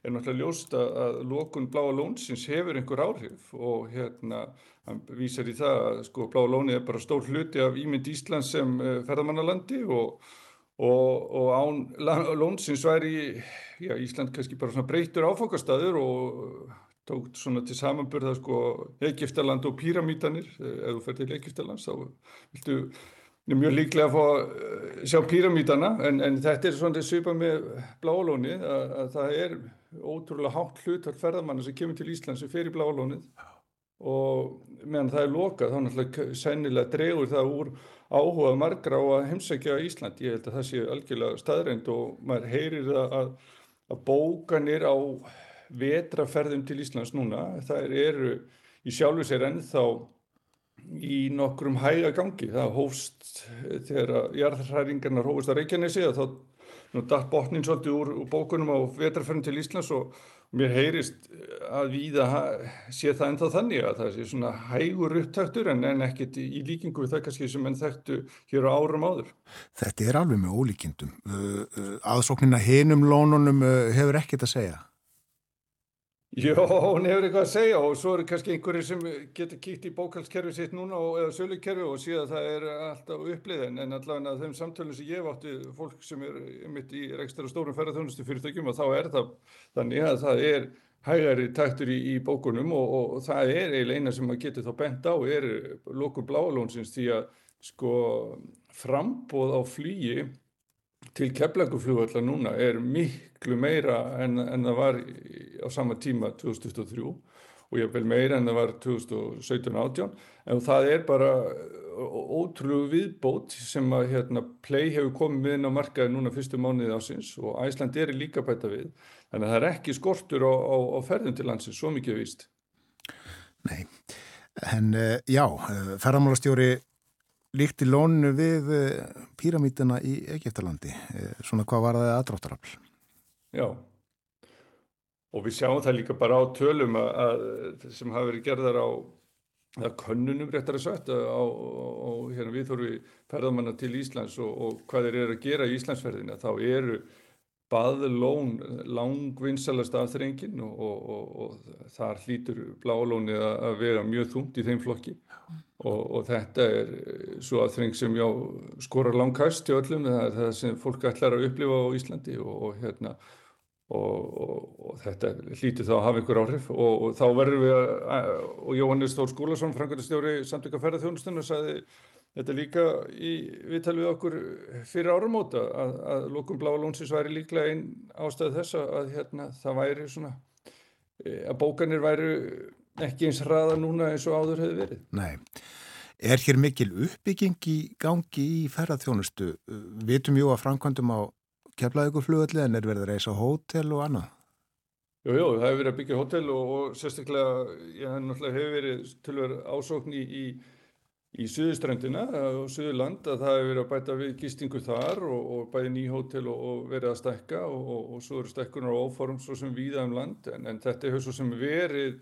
er náttúrulega ljóst að, lokun Bláa Lónsins hefur einhver áhrif og hérna hann vísar í það að sko Bláa Lóni er bara stór hluti af ímynd Íslands sem uh, ferðamannalandi og, og, og án Lónsins væri já, Ísland kannski bara svona breytur áfangastæður og tók svona til samanburða sko Egiptaland og Píramítanir ef þú fer til Egiptalands þá viltu mjög líklega að fá að sjá Píramítana en, en þetta er svona svipa með Bláalónið að, að það er ótrúlega hátt hlutar ferðamanna sem kemur til Íslands sem fer í Bláalónið. Og meðan það er lokað þá náttúrulega sennilega dregur það úr áhuga margra á að heimsækja Ísland. Ég held að það sé algjörlega staðreind og maður heyrir það að, að bókanir á vetraferðum til Íslands núna, það eru í sjálfu sér ennþá í nokkrum hæga gangi. Það hófst þegar jarðhræringarnar hófust að Reykjanesi þá nú datt botnin svolítið úr, úr bókunum á vetraferðum til Íslands og mér heyrist að víða sé það ennþá þannig að það sé svona hægur upptæktur en, en ekkert í líkingu við það kannski sem enn þekktu hér á árum áður. Þetta er alveg með ólíkindum. Aðsóknina hinum lónunum hefur ekkert að segja. Já, hún hefur eitthvað að segja og svo eru kannski einhverju sem getur kíkt í bókalskerfi sitt núna og, eða sölukerfi og að það er alltaf uppliðin en allavega þeim samtölum sem ég átti fólk sem er mitt í rekstur og stórum ferðarþjónustu fyrirtökjum og þá er það þannig að það er hægari taktur í, í bókunum og, og, það er eiginlega eina sem maður getur þá bent á er lókur bláalónsins því að sko frambóð á flýji til keflaguflugvallar núna er miklu meira en, en það var á sama tíma 2023 og ég vel meira en það var 2017-18 en það er bara ótrúlega viðbót sem að hérna, Play hefur komið inn á markaði núna fyrstu mánuðið ásins og Æsland er líka bæta við. Þannig að það er ekki skortur á, á, á ferðin til landsins, svo mikið vist Nei, en já, ferðarmálastjóri líkti lónu við píramítana í Egiptalandi. Svona hvað var það aðdráttarafl? Já, og við sjáum það líka bara á tölum að, að sem hafa verið gerðar á könnunum réttar að sagt og hérna við þurfum við ferðamanna til Íslands og, og hvað þeir eru að gera í Íslandsferðina þá eru baðlón langvinnsalast aðþrengin og, og, og þar hlýtur blálónið að vera mjög þúnt í þeim flokki og þetta er svo aðþreng sem já skorar langkast í öllum það er það sem fólk ætlar að upplifa á Íslandi og hérna og þetta hlýtur þá að hafa einhver áhrif. Og þá verður við að, og Jóhannes Þór Skúlason, frangöndastjóri samtöka ferðarþjónustunum, sagði Þetta líka í viðtal við okkur fyrir áramóta að, að lókum Bláa Lónsins væri líklega einn ástæð þess að hérna, það væri svona að bókanir væri ekki eins hraða núna eins og áður hefur verið. Nei. Er hér mikil uppbygging í gangi í ferðarþjónustu? Vitum jú að framkvæmdum á keflaðugurflugöldi en er verið að reysa hótel og annað? Jú, jú, það hefur verið að byggja hótel og, og sérstaklega, ég hef náttúrulega hefur verið vera ásókn í, í í Suðuströndina og Suðurland að það hefur verið að bæta við gistingu þar og, og bæði ný hótel og, og verið að stekka og, og svo eru stekkunar og óform svo sem víða um land en, en þetta hefur svo sem verið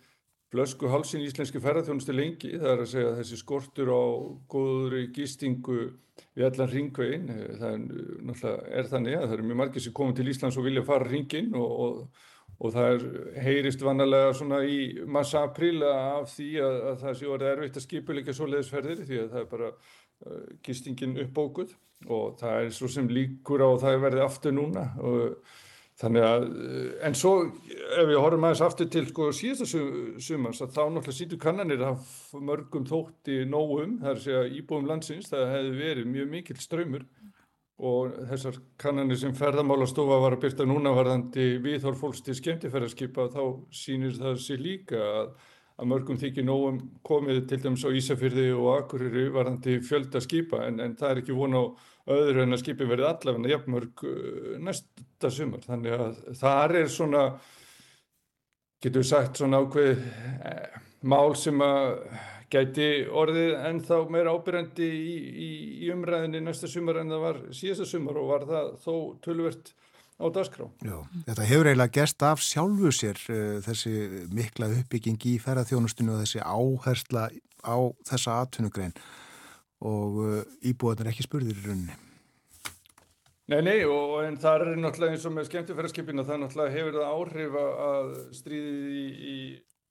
flösku halsin í íslenski ferðarþjónustu lengi það er að segja að þessi skortur á góðri gistingu við allan ringvegin það er náttúrulega er þannig að það eru mjög margir sem komið til Íslands og vilja fara ringin og og það er, heyrist vannalega svona í massa apríl af því að, að það sé orðið erfitt að skipuleika svo leiðisferðir því að það er bara uh, gistingin uppbókuð og það er svo sem líkur á það verði aftur núna og þannig að, en svo ef við horfum aðeins aftur til sko síðasta sumans að þá náttúrulega sítu kannanir að mörgum þótti nógum, það er að segja íbúum landsins, það hefði verið mjög mikill ströymur og þessar kannanir sem ferðamálastofa var að byrta núna varðandi viðhorf fólks til skemmtifæraskipa þá sýnir það sér líka að, að mörgum þykir nógum komið til dæmis á Ísafyrði og Akureyri varðandi fjölda skipa en, en það er ekki vona á öðru en að skipin verði allavega jafnmörg næsta sumar þannig að þar er svona getur við sagt svona ákveð eh, mál sem að gæti orðið ennþá meira ábyrjandi í, í, í umræðinni næsta sumar en það var síðasta sumar og var það þó tölvert á dagskrá. Já, þetta hefur eiginlega gerst af sjálfu sér uh, þessi mikla uppbygging í ferðarþjónustinu og þessi áhersla á þessa atvinnugrein og uh, íbúðan er ekki spurðir í rauninni. Nei, nei, og en það er náttúrulega eins og með skemmtifæraskipina, það náttúrulega hefur það áhrif að stríðið í, í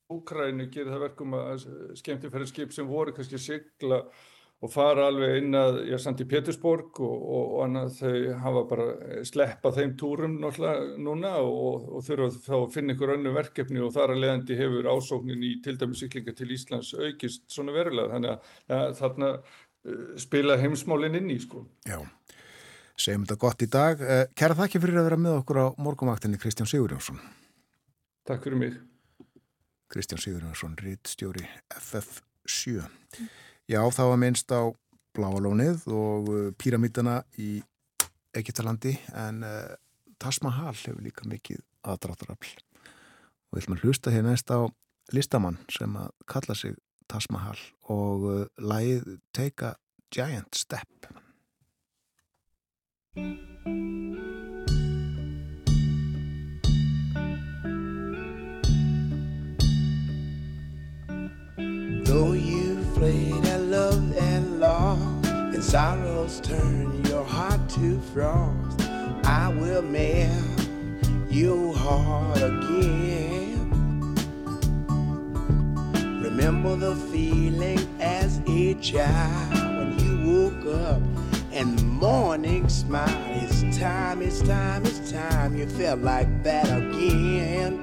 Úkrænu gerir það verkum að skemmtifæraskip sem voru kannski sigla og fara alveg inn að, já, í Petersborg og, og, og annað þau hafa bara sleppað þeim túrum náttúrulega núna og, og þurfa þá að finna ykkur önnu verkefni og þar að leiðandi hefur ásóknin í til dæmis syklinga til Íslands aukist svona verulega, þannig að ja, þarna spila heimsmálinn inn í sko. Já segjum þetta gott í dag. Eh, kæra þakki fyrir að vera með okkur á morgumvaktinni Kristján Sigurjónsson. Takk fyrir mig. Kristján Sigurjónsson, rittstjóri FF7. Já, það var minnst á Bláalónið og eh, Píramítana í Egiptalandi en uh, Taj Mahal hefur líka mikið aðdráttarafl. Og við ætlum að hlusta hér næst á listamann sem að kalla sig Taj Mahal og uh, lægið Take a Giant Step. Though you've played at love and lost, and sorrows turn your heart to frost, I will melt your heart again. Remember the feeling as a child when you woke up and morning smile. It's time, it's time, it's time. You felt like that again.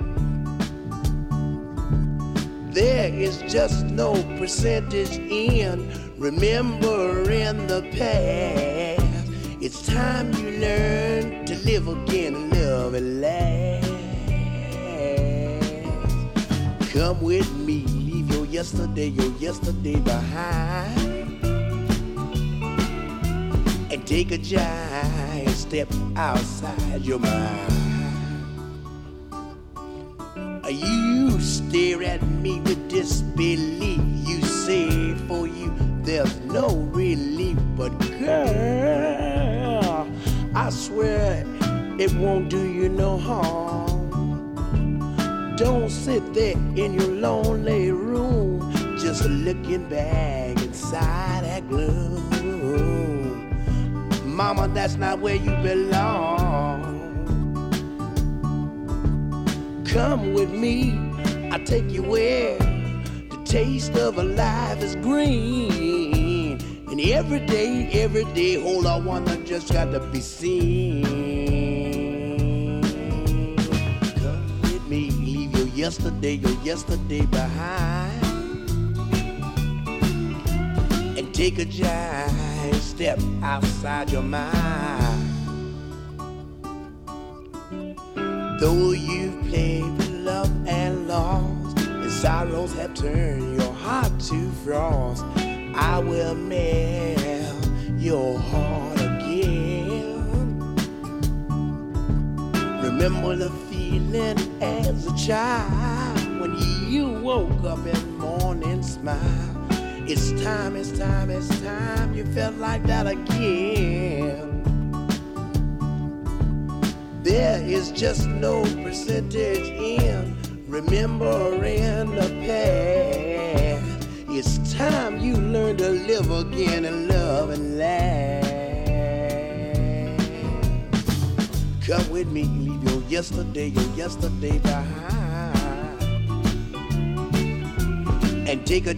There is just no percentage in remembering the past. It's time you learn to live again and love and last. Come with me, yesterday, your yesterday behind and take a giant step outside your mind. You stare at me with disbelief. You say for you there's no relief, but girl, I swear it won't do you no harm. Don't sit there in your lonely room, just looking back inside that gloom. Mama, that's not where you belong. Come with me, I'll take you where the taste of a life is green. And every day, every day, all I wanna just got to be seen. Come with me, leave your yesterday, your yesterday behind. Take a giant step outside your mind. Though you've played with love and lost, and sorrows have turned your heart to frost, I will melt your heart again. Remember the feeling as a child when you woke up in morning smile. It's time, it's time, it's time. You felt like that again. There is just no percentage in remembering the past. It's time you learn to live again and love and laugh. Come with me, leave your yesterday, your yesterday behind. And take a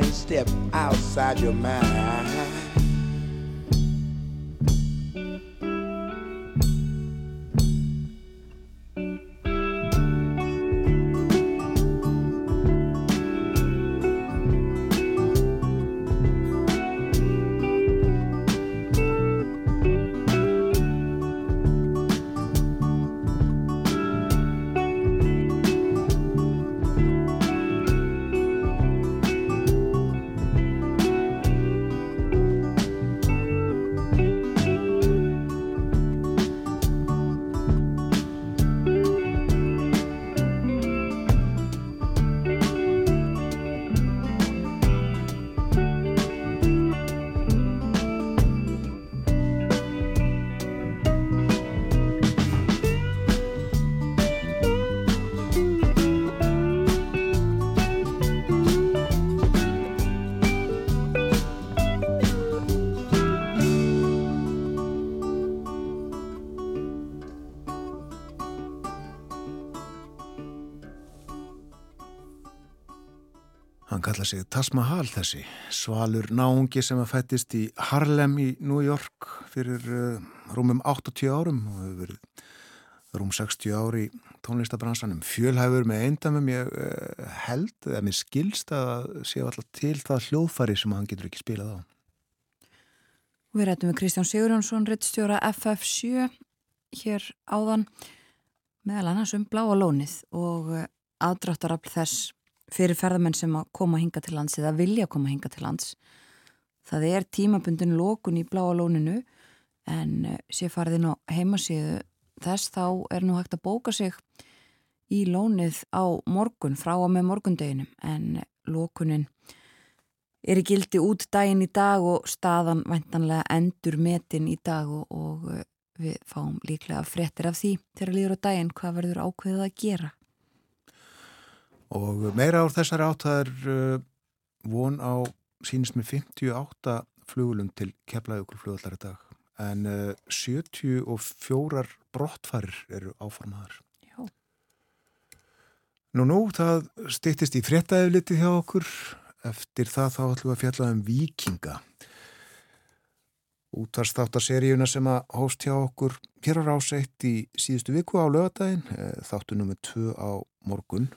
giant step outside your mind. Kalla sig Taj Mahal þessi, svalur náungi sem að fættist í Harlem í New York fyrir uh, rúmum 80 árum og hefur verið rúm 60 ári í tónlistabransanum. Fjölhæfur með eindamum ég uh, held, eða mér skilst að séu alltaf til það hljóðfari sem hann getur ekki spilað á. Við rættum við Kristján Sigurjónsson, rittstjóra FF7 hér áðan meðal annars um bláa lónið og uh, aðdráttarafl þess fyrir ferðamenn sem að koma hinga til lands eða vilja koma hinga til lands. Það er tímabundin lókun í bláa lóninu en eh, sé farðin á heimasíðu þess þá er nú hægt að bóka sig í lónið á morgun frá og með morgundeginum en lókunin er í gildi út daginn í dag og staðan væntanlega endur metin í dag og, og eh, við fáum líklega frettir af því þegar líður á daginn hvað verður ákveðið að gera. Og meira ár þessari átt það er uh, von á sínist með 58 flugulum til keflaðugur flugallari dag en uh, 74 brottfarir eru áformaðar. Já. Nú nú, það stýttist í fréttaefliti hjá okkur. Eftir það þá ætlum við að fjalla um vikinga. Útvarstáttarseríuna sem að hóst hjá okkur hér á ráseitt í síðustu viku á lögadaginn, þáttu nummið tvö á morgun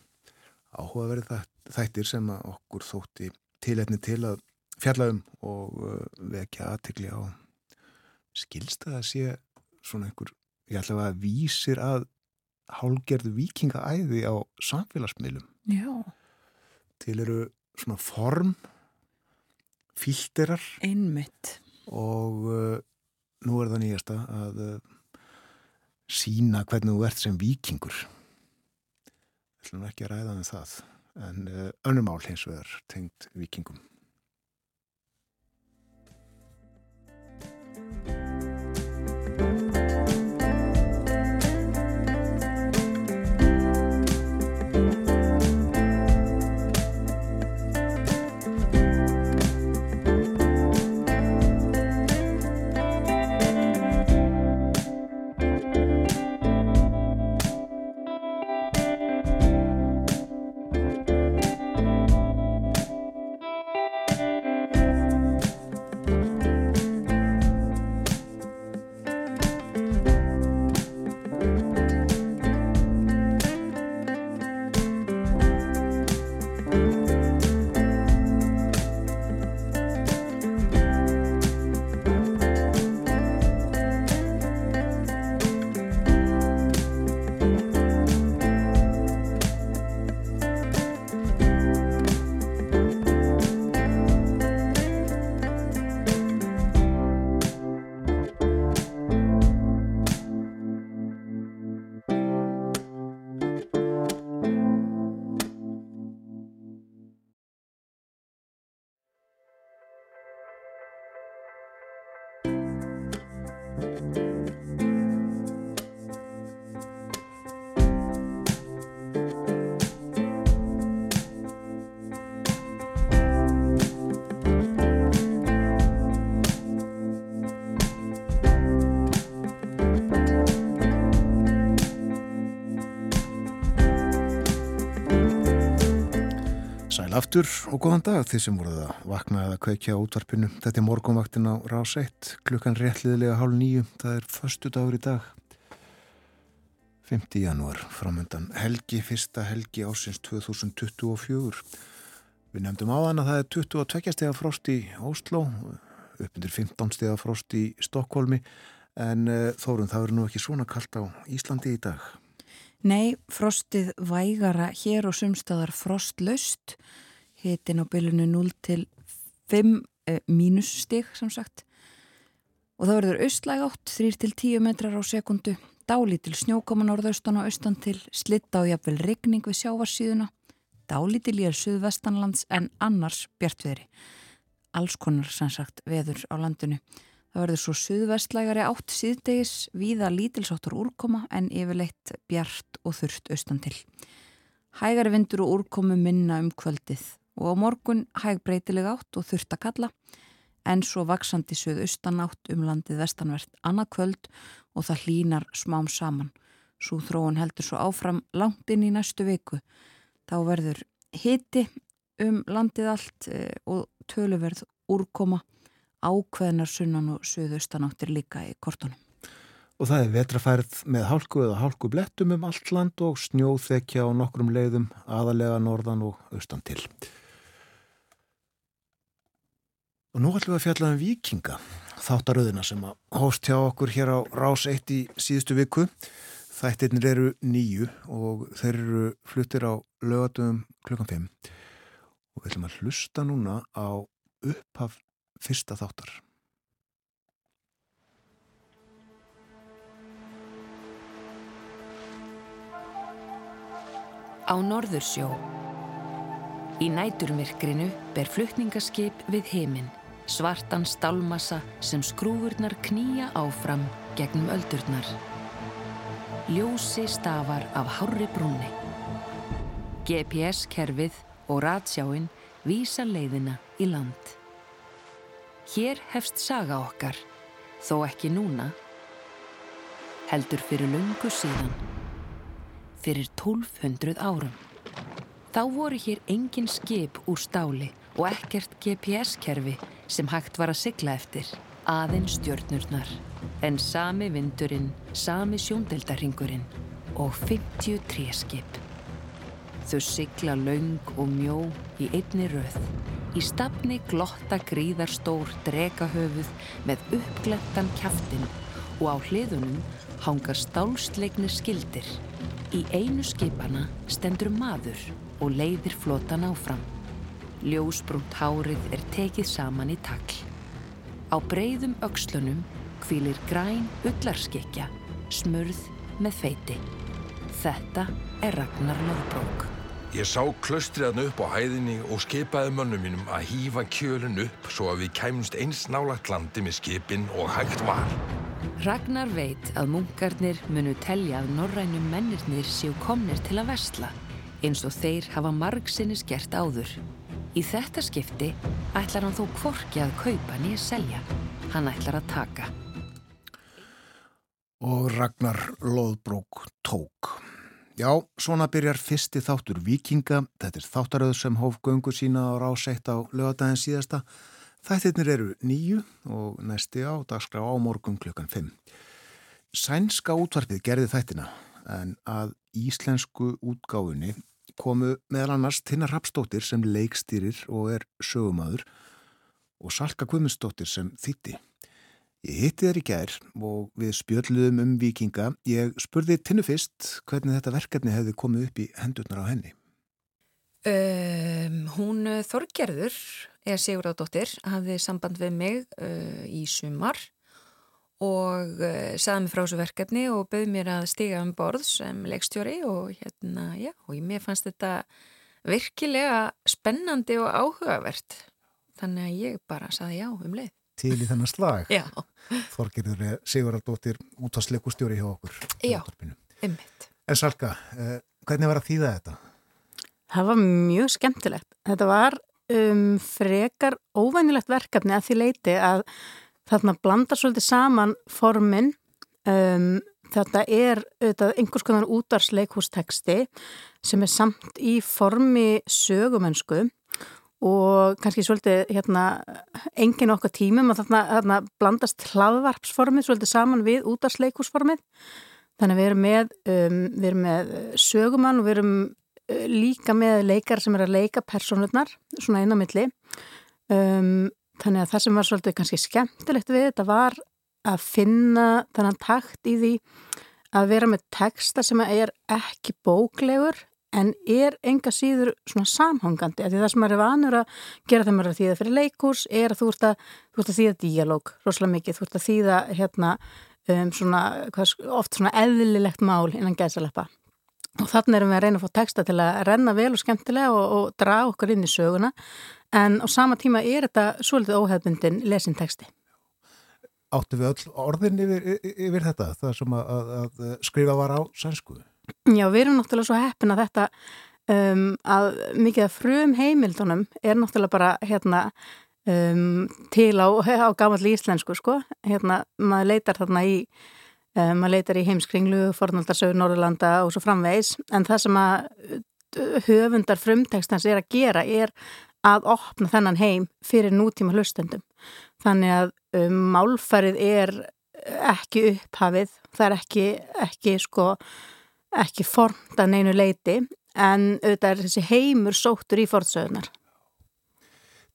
áhugaverið þættir sem okkur þótti tilefni til að fjalla um og uh, vekja aðtikli á skilsta að sé svona einhver, ég ætla að vísir að hálgerðu vikingaæði á samfélagsmiðlum Já. til eru svona form filterar Einmitt. og uh, nú er það nýjasta að uh, sína hvernig þú ert sem vikingur ætlum ekki að ræða um það, en uh, önnumál hins vegar tengt vikingum. Aftur og góðan dag þið sem voruð að vakna eða kveikja á útvarpinu. Þetta er morgunvaktin á rás 1, klukkan réttliðilega hálf nýju, það er förstu dagur í dag. 5. janúar, framöndan helgi, fyrsta helgi ásins 2024. Við nefndum á þann að það er 22 steg af frost í Ósló, uppundir 15 steg af frost í Stokkólmi, en uh, þórun það verður nú ekki svona kallt á Íslandi í dag. Nei, frostið vægara hér og sumstaðar frostlaust hitin á bylunu 0 til 5 eh, mínusstig sem sagt. Og það verður austlæg átt 3 til 10 metrar á sekundu. Dálítil snjókoma norðaustan og austan til slitta og jafnvel regning við sjávarsíðuna. Dálítil ég er suðvestanlands en annars bjartveðri alls konar sem sagt veður á landinu. Það verður svo suðvestlægari átt síðdegis víða lítilsáttur úrkoma en yfirleitt bjart og þurft austan til. Hægari vindur og úrkomu minna um kvöldið og á morgun hæg breytileg átt og þurft að kalla en svo vaksandi söð austan átt um landið vestanvert annað kvöld og það hlínar smám saman. Svo þróun heldur svo áfram langt inn í næstu viku. Þá verður hiti um landið allt e, og töluverð úrkoma ákveðnar sunnan og suðaustanáttir líka í kortunum. Og það er vetrafærð með hálku eða hálku blettum um allt land og snjóþekja á nokkrum leiðum aðalega norðan og austan til. Og nú ætlum við að fjalla um vikinga, þáttaröðina sem að hóst hjá okkur hér á Rás 1 í síðustu viku. Þættirnir eru nýju og þeir eru fluttir á lögatum klukkan 5 og við ætlum að hlusta núna á upphaf fyrsta þáttar. Á Norðursjó. Í næturmyrkrinu ber flutningaskip við heiminn, svartan stálmassa sem skrúfurnar knýja áfram gegnum öldurnar. Ljósi stafar af hárri brúni. GPS-kerfið og ratsjáinn vísa leiðina í land. Hér hefst saga okkar, þó ekki núna, heldur fyrir lungu síðan, fyrir 1200 árum. Þá voru hér engin skip úr stáli og ekkert GPS-kerfi sem hægt var að sigla eftir, aðeins stjörnurnar. En sami vindurinn, sami sjóndeldarringurinn og 50 tréskip. Þau sigla laung og mjó í einni röð. Í stafni glotta gríðarstór dregahöfuð með uppglettan kjaftin og á hliðunum hangar stálsleikni skildir. Í einu skipana stendur maður og leiðir flotan áfram. Ljósbrúnt hárið er tekið saman í takl. Á breyðum aukslunum kvílir græn ullarskikja, smurð með feiti. Þetta er Ragnar Lóðbrók. Ég sá klaustriðan upp á hæðinni og skipaði mönnum mínum að hýfa kjölinn upp svo að við kæmumst eins nálagt landi með skipin og hægt var. Ragnar veit að munkarnir munu telja að norrænum mennirnir séu komnir til að vesla, eins og þeir hafa margsinnis gert áður. Í þetta skipti ætlar hann þó kvorki að kaupa nýja selja. Hann ætlar að taka. Og Ragnar Lóðbrók tók. Já, svona byrjar fyrsti þáttur vikinga. Þetta er þáttaröð sem hóf göngu sína á ráseitt á lögadaginn síðasta. Þættirnir eru nýju og næsti á dagskrá á morgun klukkan 5. Sænska útvarpið gerði þættina en að íslensku útgáfunni komu meðal annars Tina Rapsdóttir sem leikstýrir og er sögumadur og Salka Guðmundsdóttir sem þýtti. Ég hitti þér í gær og við spjöldluðum um vikinga. Ég spurði Tinnu fyrst hvernig þetta verkefni hefði komið upp í hendurnar á henni. Um, hún Þorgerður, eða Sigurðardóttir, hafði samband við mig uh, í sumar og uh, saði mig frá þessu verkefni og bauð mér að stiga um borð sem leikstjóri og hérna, já, og mér fannst þetta virkilega spennandi og áhugavert. Þannig að ég bara saði já um leið til í þennan slag. Já. Þorgerður Sigurðardóttir út á sleikustjóri hjá okkur. Já, ymmit. En Salka, eh, hvernig var að þýða þetta? Það var mjög skemmtilegt. Þetta var um, frekar óvænilegt verkefni að því leiti að þarna blandar svolítið saman formin. Um, þetta er auðvitað einhvers konar útarsleikhústeksti sem er samt í formi sögumönsku og kannski svolítið hérna engin okkar tímum og þarna, þarna blandast hlaðvarpsformið svolítið saman við útarsleikusformið þannig að við erum með, um, við erum með sögumann og við erum uh, líka með leikar sem er að leika personurnar, svona inn á milli um, þannig að það sem var svolítið kannski skemmtilegt við þetta var að finna þannan takt í því að vera með texta sem er ekki bóklegur en er enga síður svona samhangandi. Að því það sem maður er vanur að gera þegar maður er að þýða fyrir leikurs er að þú ert að, þú ert að þýða díalóg rosalega mikið, þú ert að þýða hérna um, svona, oft svona eðlilegt mál innan gæðsaleppa og þannig erum við að reyna að fá texta til að renna vel og skemmtilega og, og draga okkar inn í söguna. En á sama tíma er þetta svolítið óhefbundin lesintexti Áttu við öll orðin yfir, yfir þetta, það sem að, að, að skrifa var á sænskuðu? Já, við erum náttúrulega svo heppin að þetta um, að mikið af frum heimildunum er náttúrulega bara hérna um, til á, á gamalli íslensku sko, hérna maður leitar þarna í um, maður leitar í heimskringlu, fornaldarsögur, Norðurlanda og svo framvegs, en það sem að höfundar frumtekstans er að gera er að opna þennan heim fyrir nútíma hlustendum. Þannig að um, málfarið er ekki upphafið, það er ekki, ekki, sko, ekki formt að neinu leiti en auðvitað er þessi heimur sóttur í fortsöðunar.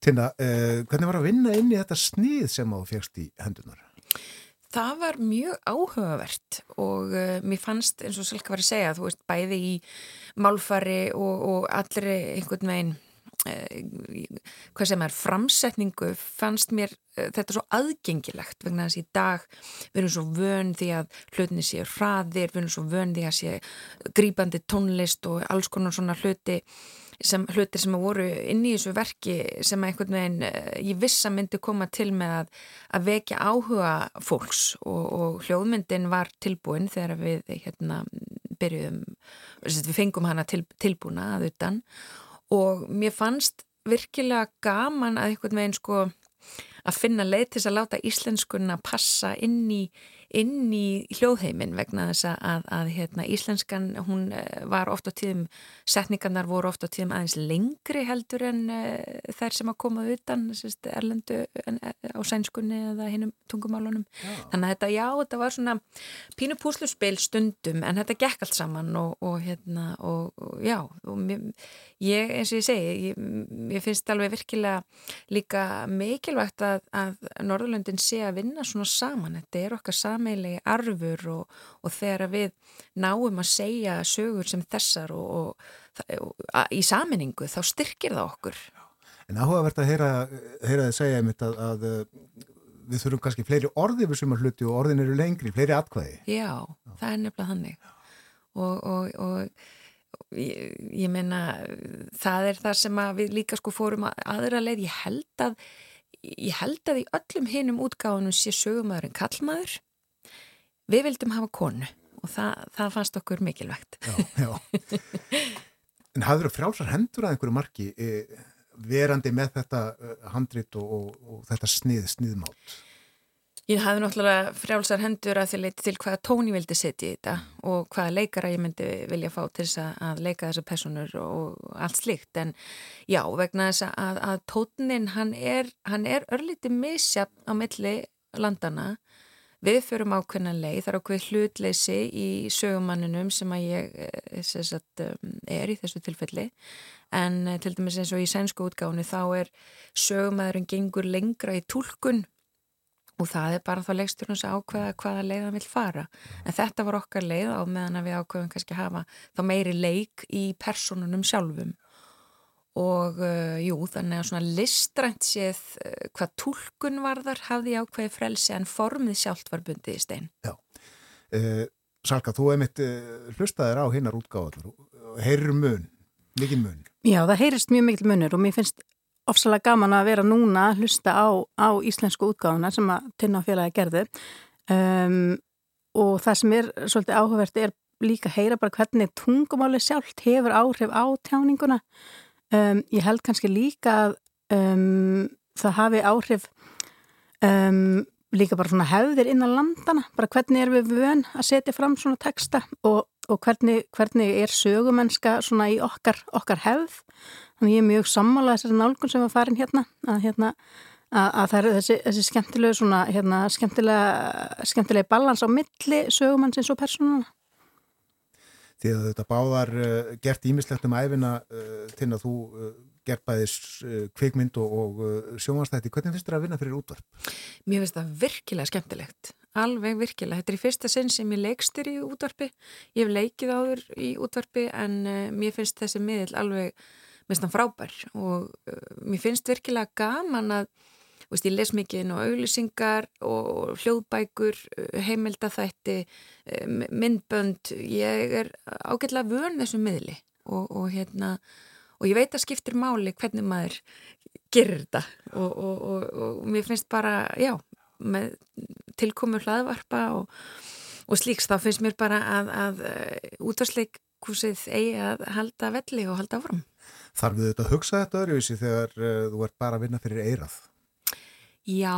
Tina, uh, hvernig var að vinna inn í þetta snið sem þú fegst í hendunar? Það var mjög áhugavert og uh, mér fannst eins og Silka var að segja, þú veist, bæði í málfari og, og allir einhvern veginn uh, hvað sem er framsetningu fannst mér uh, þetta svo aðgengilegt vegna þess að í dag við erum svo vön því að hlutinni séu hraðir, við erum svo vön því að séu grípandi tónlist og alls konar svona hluti sem hlutir sem voru inn í þessu verki sem einhvern veginn eh, ég vissa myndi koma til með að, að vekja áhuga fólks og, og hljóðmyndin var tilbúin þegar við hérna byrjuðum, við fengum hana til, tilbúna að utan. Og mér fannst virkilega gaman að einhvern veginn sko að finna leið til að láta íslenskunna passa inn í inn í hljóðheimin vegna þess að, að, að hérna, íslenskan hún eh, var ofta tíðum setningarnar voru ofta tíðum aðeins lengri heldur en uh, þær sem að koma utan sérst, erlendu en, eh, á sænskunni eða hinnum tungumálunum já. þannig að þetta, já, þetta var svona pínu púsluspil stundum en þetta gekk allt saman og, og hérna og, og já, og mér, ég eins og ég segi, ég, ég finnst alveg virkilega líka mikilvægt að, að Norðurlöndin sé að vinna svona saman, þetta er okkar saman sameilegi arfur og, og þegar við náum að segja sögur sem þessar og, og að, í saminningu þá styrkir það okkur. En áhugavert að heyra, heyra þið segja einmitt að, að við þurfum kannski fleiri orði við sumar hluti og orðin eru lengri, fleiri atkvæði. Já, Já. það er nefnilega þannig og, og ég, ég meina það er það sem við líka sko fórum aðra leið, ég held að ég held að í öllum hinnum útgáðunum sé sögumæðurinn kallmaður við vildum hafa konu og það, það fannst okkur mikilvægt já, já. En hafður þú frjálsar hendur að einhverju marki e, verandi með þetta e, handrit og, og, og þetta snið, sniðmátt? Ég hafði náttúrulega frjálsar hendur að því leiti til hvaða tón ég vildi setja í þetta og hvaða leikara ég myndi vilja fá til þess að leika þessar personur og allt slikt en já, vegna þess að, að tónin hann er, hann er örlítið misjafn á milli landana Við förum ákveðna leið, það er ákveð hlutleysi í sögumanninum sem að ég eh, sagt, um, er í þessu tilfelli en eh, til dæmis eins og í sænsku útgánu þá er sögumæðurinn gengur lengra í tólkun og það er bara þá leikstjórnus ákveða hvaða leið það vil fara. En þetta var okkar leið á meðan að við ákveðum kannski hafa þá meiri leik í personunum sjálfum og uh, jú, þannig að svona listrænt séð uh, hvað tólkun varðar hafði ákveði frelsi en formið sjálft var bundið í stein. Já. Uh, Salka, þú hefði mitt hlustaðir á hinnar útgáðar og heyrir mun, mikið mun. Já, það heyrist mjög mikil munur og mér finnst ofsalega gaman að vera núna að hlusta á, á íslensku útgáðuna sem að tinnafélagi gerði um, og það sem er svolítið áhugavert er líka að heyra bara hvernig tungumáli sjálft hefur áhrif á tjáninguna Um, ég held kannski líka að um, það hafi áhrif um, líka bara svona hefðir innan landana, bara hvernig er við vön að setja fram svona texta og, og hvernig, hvernig er sögumennska svona í okkar, okkar hefð. Þannig ég er mjög sammálað þessari nálgun sem var farin hérna að, hérna, að, að það er þessi, þessi skemmtilegu svona hérna, skemmtilega skemmtilegi balans á milli sögumannsins og personuna því að þetta báðar uh, gert ímislegt um æfina uh, til að þú uh, gert bæðis kvikmynd og, og sjónvastætti. Hvernig finnst þetta að vinna fyrir útvarp? Mér finnst það virkilega skemmtilegt. Alveg virkilega. Þetta er í fyrsta sinn sem ég leikstir í útvarpi. Ég hef leikið áður í útvarpi en mér finnst þessi miðl alveg mest frábær og mér finnst virkilega gaman að veist, ég les mikið inn á auðlisingar og hljóðbækur, eh, heimildathætti, eh, myndbönd, ég er ágætlega vön þessum miðli og, og hérna og ég veit að skiptir máli hvernig maður gerir þetta og, og, mér finnst bara, já, með tilkomu hlaðvarpa og slíks þá finnst mér bara að, að eh, útvarsleikúsið eigi að halda velli og halda áfram. Þarf við þetta að hugsa þetta öðruvísi þegar uh, þú ert bara að vinna fyrir eirað? Já,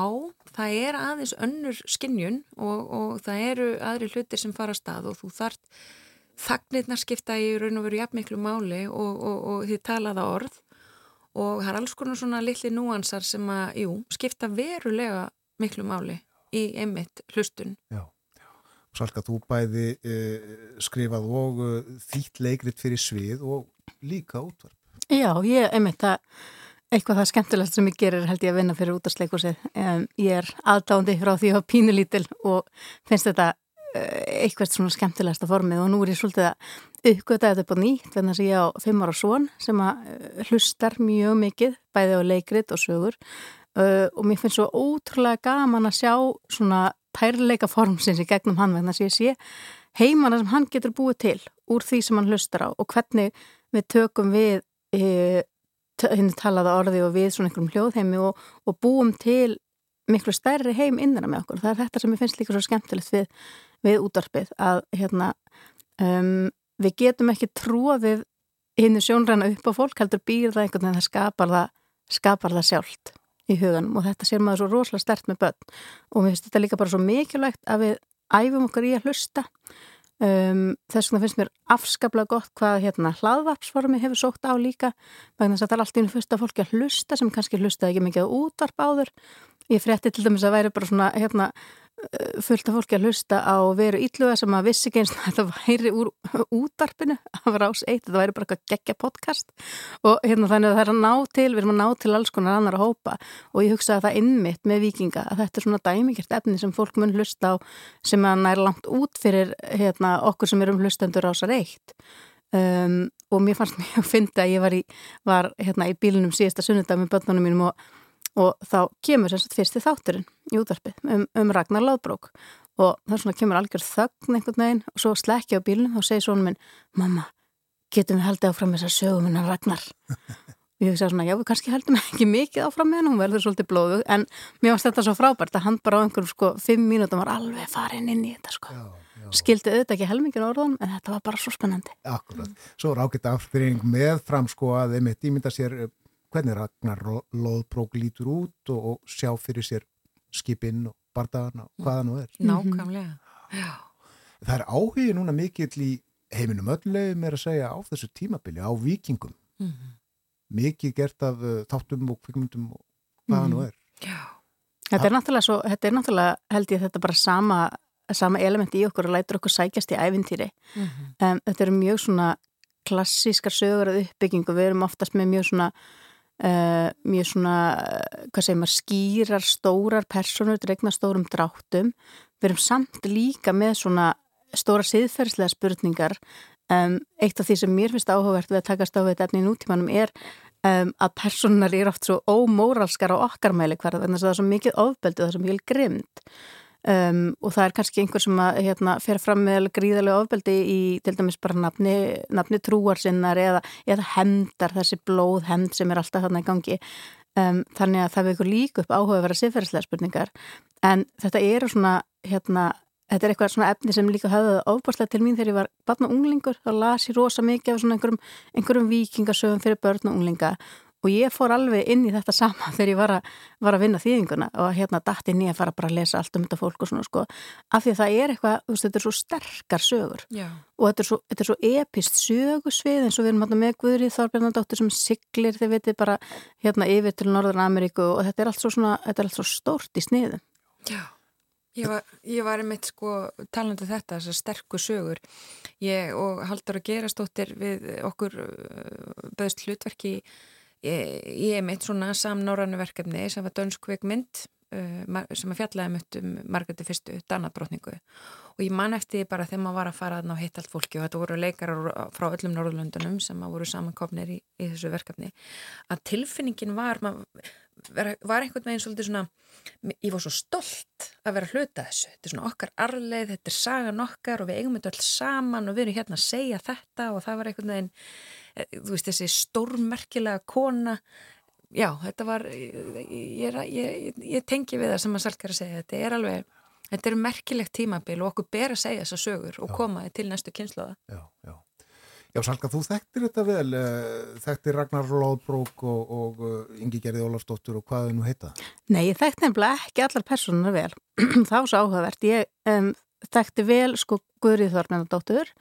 það er aðeins önnur skinnjun og, og það eru aðri hlutir sem fara að stað og þú þart þagnirnar skipta í raun og veru jafn miklu máli og, og, og því talaða orð og það er alls konar svona litli núansar sem að, jú, skipta verulega miklu máli í einmitt hlustun. Já. Salka, þú bæði uh, skrifað og uh, þýtt leikrit fyrir svið og líka útvarp. Já, ég, einmitt, það, eitthvað það skemmtilegast sem ég gerir held ég að vinna fyrir útvarsleikusið. Um, ég er aðdándi frá því að hafa pínulítil og finnst þetta uh, eitthvað svona skemmtilegasta formið og nú er ég svolítið að uppgöta þetta upp á nýtt, þannig að ég á fimm ára svon sem að hlustar mjög mikið, bæði á leikrit og sögur og mér finnst svo ótrúlega gaman að sjá svona tærleika formsins í gegnum hann vegna sem ég sé heimana sem hann getur búið til úr því sem hann hlustar á og hvernig við tökum við e, henni talaða orði og við svona einhverjum hljóðheimi og, og búum til miklu stærri heim innan með okkur. Það er þetta sem ég finnst líka svo skemmtilegt við, við útdarpið að hérna, um, við getum ekki tróðið hinnu sjónræna upp á fólk heldur býr það einhvern veginn það skapar það, skapar það sjálft í huganum. Og þetta sér maður svo rosalega stert með börn. Og mér finnst þetta líka bara svo mikilvægt að við æfum okkar í að hlusta um, þess vegna finnst mér afskaplega gott hvað hérna hlaðvarpsformi hefur sótt á líka vegna þess að það er allt í einu fyrsta fólki að hlusta sem kannski hlustaði ekki mikið á útvarp áður. Ég frétti til dæmis að væri bara svona hérna fullt af fólki að hlusta á veru ítluga sem að vissi ekki eins og þetta væri úr útarpinu af rás eitt, þetta væri bara eitthvað geggja podcast. Og hérna þannig að það er að ná til við erum að ná til alls konar annar að hópa. Og ég hugsa að það innmitt með vikinga að þetta er svona dæmikert efni sem fólk mun hlusta á sem að nær langt út fyrir hérna, okkur sem erum hlustendur ásar eitt. Um, og mér fannst mjög að finna að ég var, í, var hérna, í bílunum síðasta sunnudag með börnunum mínum og og þá kemur þess að fyrsti þátturinn í útvarpið um, um Ragnar Láðbrók. Og það er svona kemur algjör þögn einhvern veginn og svo slekki á bílunum og segir svona minn mamma, getum við haldið áfram þess að sögum hennar Ragnar? Og ég hugsa svona, já við kannski heldum ekki mikið áfram með henn, hún verður svolítið blóðu en mér finnst þetta svo frábært að hann bara á einhverjum sko fimm mínútum var alveg farin inn í þetta sko. Já, skildi auðvitað ekki helmingin orðan en þetta var bara svo spennandi. Akkurat, svo rákitt afturring með fram sko að þeim eitt ímynda sér hvernig Ragnar loðbrók lítur út og, og sjá fyrir sér skipinn og barndagana og hvaða nú er. Nákvæmlega, já. Það er áhugið núna mikill í heiminum öllulegum er að segja á þessu tímabili, á vikingum. Mm -hmm. Mikið gert af uh, þáttum og kvikmyndum og hvaða mm -hmm. nú er. Já. Þetta er náttúrulega, svo, þetta er náttúrulega held ég þetta bara sama, sama element í okkur og lætur okkur sækjast í æfintýri. Mm -hmm. um, þetta eru mjög svona klassískar sögur að uppbyggingu, við erum oftast með mjög svona Uh, mjög svona, hvað segir maður skýrar, stórar personur dregna stórum dráttum. Við erum samt líka með svona stóra siðferðslega spurningar. Um, eitt af því sem mér finnst áhugavert við að takast á þetta efni í nútímanum er um, að personar er oft svo ómóralskar á okkar mæli hverða þannig að það er svo mikið ofbeldu og það er svo mikið grimt Um, og það er kannski einhver sem að hérna, fer fram með gríðarlega ofbeldi í til dæmis bara nafni, nafni trúarsinnar eða, eða hendar þessi blóð hend sem er alltaf þarna í gangi. Um, þannig að það vekur líka upp áhuga að vera siðferðslega spurningar. En þetta eru svona hérna, þetta er eitthvað svona efni sem líka höfðuð ofbúrslega til mín þegar ég var barn og unglingur. Þá las ég rosa mikið af svona einhverjum, einhverjum vikingasögum fyrir börn og unglinga og ég fór alveg inn í þetta sama þegar ég var að, var að vinna þýðinguna og hérna dætt inn í að fara bara að lesa allt um þetta fólk og svona sko, af því að það er eitthvað, þú veist, þetta er svo sterkar sögur Já. og þetta er svo, þetta er svo epist sögusvið eins og við erum hérna með Guðrið Þorbjörnandóttir sem siglir, þið veitir bara hérna yfir til Norðan Ameríku og þetta er allt svo svona, þetta er allt svo stórt í sniðum. Já. Ég var, ég var einmitt sko talandi um þetta, þessar sterku sögur ég og Haldur að gerastóttir við okkur böðst hlutverki ég er mitt svona samnárannu verkefni sem var dönskveikmynd uh, sem að fjallaði mitt um Margreði fyrstu, Danadrótningu og ég man eftir bara þegar maður var að fara að ná hitt allt fólki og þetta voru leikarar frá öllum Norðlundunum sem voru samankofnir í, í þessu verkefni að tilfinningin var var, var einhvern veginn svolítið svona ég var svo stolt að vera hluta þessu. Þetta er svona okkar arleið, þetta er sagan okkar og við eigum þetta alls saman og við erum hérna að segja þetta og það var einhvern veginn Eh, þú veist þessi stórmerkilega kona. Já þetta var ég, ég, ég tengi við það sem að Salkar að segja þetta er alveg þetta er merkilegt tímabil og okkur ber að segja þessa sögur og já. koma til næstu kynnslóða Já, já Já, Salka, þú þekktir þetta vel, eh, þekktir Ragnar Lóðbrók og, og eh, Ingi Gerði Ólafsdóttur og hvað þau nú heita? Nei, ég þekkti nefnilega ekki allar personar vel, þá svo áhugavert. Ég um, þekkti vel sko Guðrið Þornarnadóttur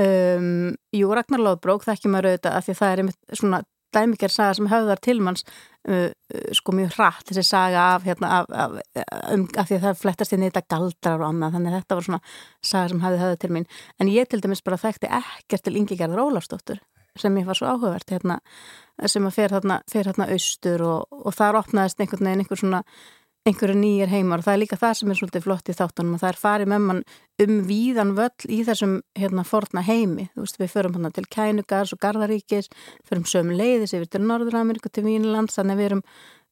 um, Jú, Ragnar Lóðbrók, það ekki maður auðvitað af því það er einmitt svona dæmiger saga sem höfðar til manns uh, uh, sko mjög hratt þessi saga af, hérna, af, af, um, af því að það flettast inn í þetta galdrar og annað þannig að þetta var svona saga sem hafði höfðar til mín. En ég til dæmis bara þekkti ekkert til Ingi Gerður Ólafsdóttur sem ég var svo áhugavert hérna, sem að fer þarna austur og, og þar opnaðist einhvern veginn einhver svona einhverju nýjir heimar. Og það er líka það sem er svolítið flott í þáttunum og það er farið með mann um víðan völl í þessum hérna forna heimi, þú veist við förum hérna til Kænugars og Garðaríkis, förum söm leiðis yfir til Norður-Ameríku til Vínland þannig við erum,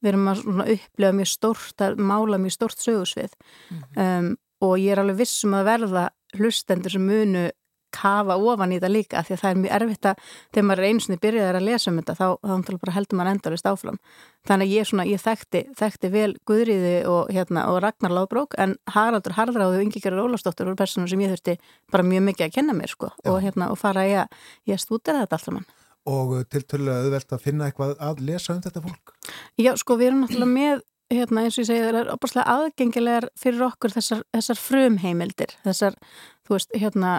við erum að upplega mjög stórt, að mála mjög stórt sögursvið mm -hmm. um, og ég er alveg vissum að verða hlustendur sem munu kafa ofan í þetta líka því að það er mjög erfitt að þegar maður einu sinni byrjaðið að lesa um þetta þá, þá heldur maður endalist áfram. Þannig að ég, svona, ég þekkti, þekkti vel Guðriði og, hérna, og Ragnar Lábrók en Haraldur Harðráðu og Ingigerður Ólafsdóttur voru personur sem ég þurfti bara mjög mikið að kenna mér sko, og, hérna, og fara að, að stúdera þetta alltaf mann Og til tölulega auðvelt að finna eitthvað að lesa um þetta fólk? Já, sko við erum náttúrulega með hérna, eins og ég segi, það er opaslega aðgengilegar fyrir okkur þessar, þessar frumheimildir þessar, þú veist, hérna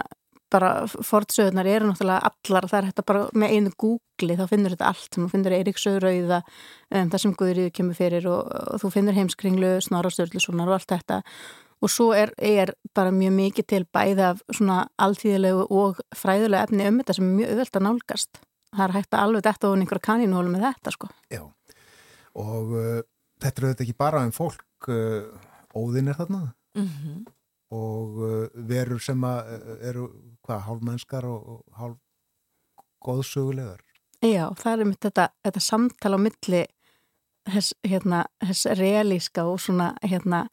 bara fortsöðunar eru náttúrulega allar, það er hægt að bara með einu googli þá finnur þetta allt, þú finnur Eiríksauðrauða um, það sem Guðriðu kemur fyrir og, og þú finnur heimskringlu, Snorrastörlussonar og allt þetta og svo er, er bara mjög mikið til bæða af svona alltíðilegu og fræðulega efni um þetta sem er mjög auðvelt að nálgast það er hægt að alveg detta ofin einhverja kanínhólu með þetta sko. Já, og uh, þetta er auðvitað ekki bara um fólk uh, óðin er þarna mm -hmm. Og uh, verur sem uh, eru hvað, hálf mennskar og, og hálf góðsögulegar. Já, það er um þetta, þetta samtala á milli þess, hérna, þess realíska og svona, hérna,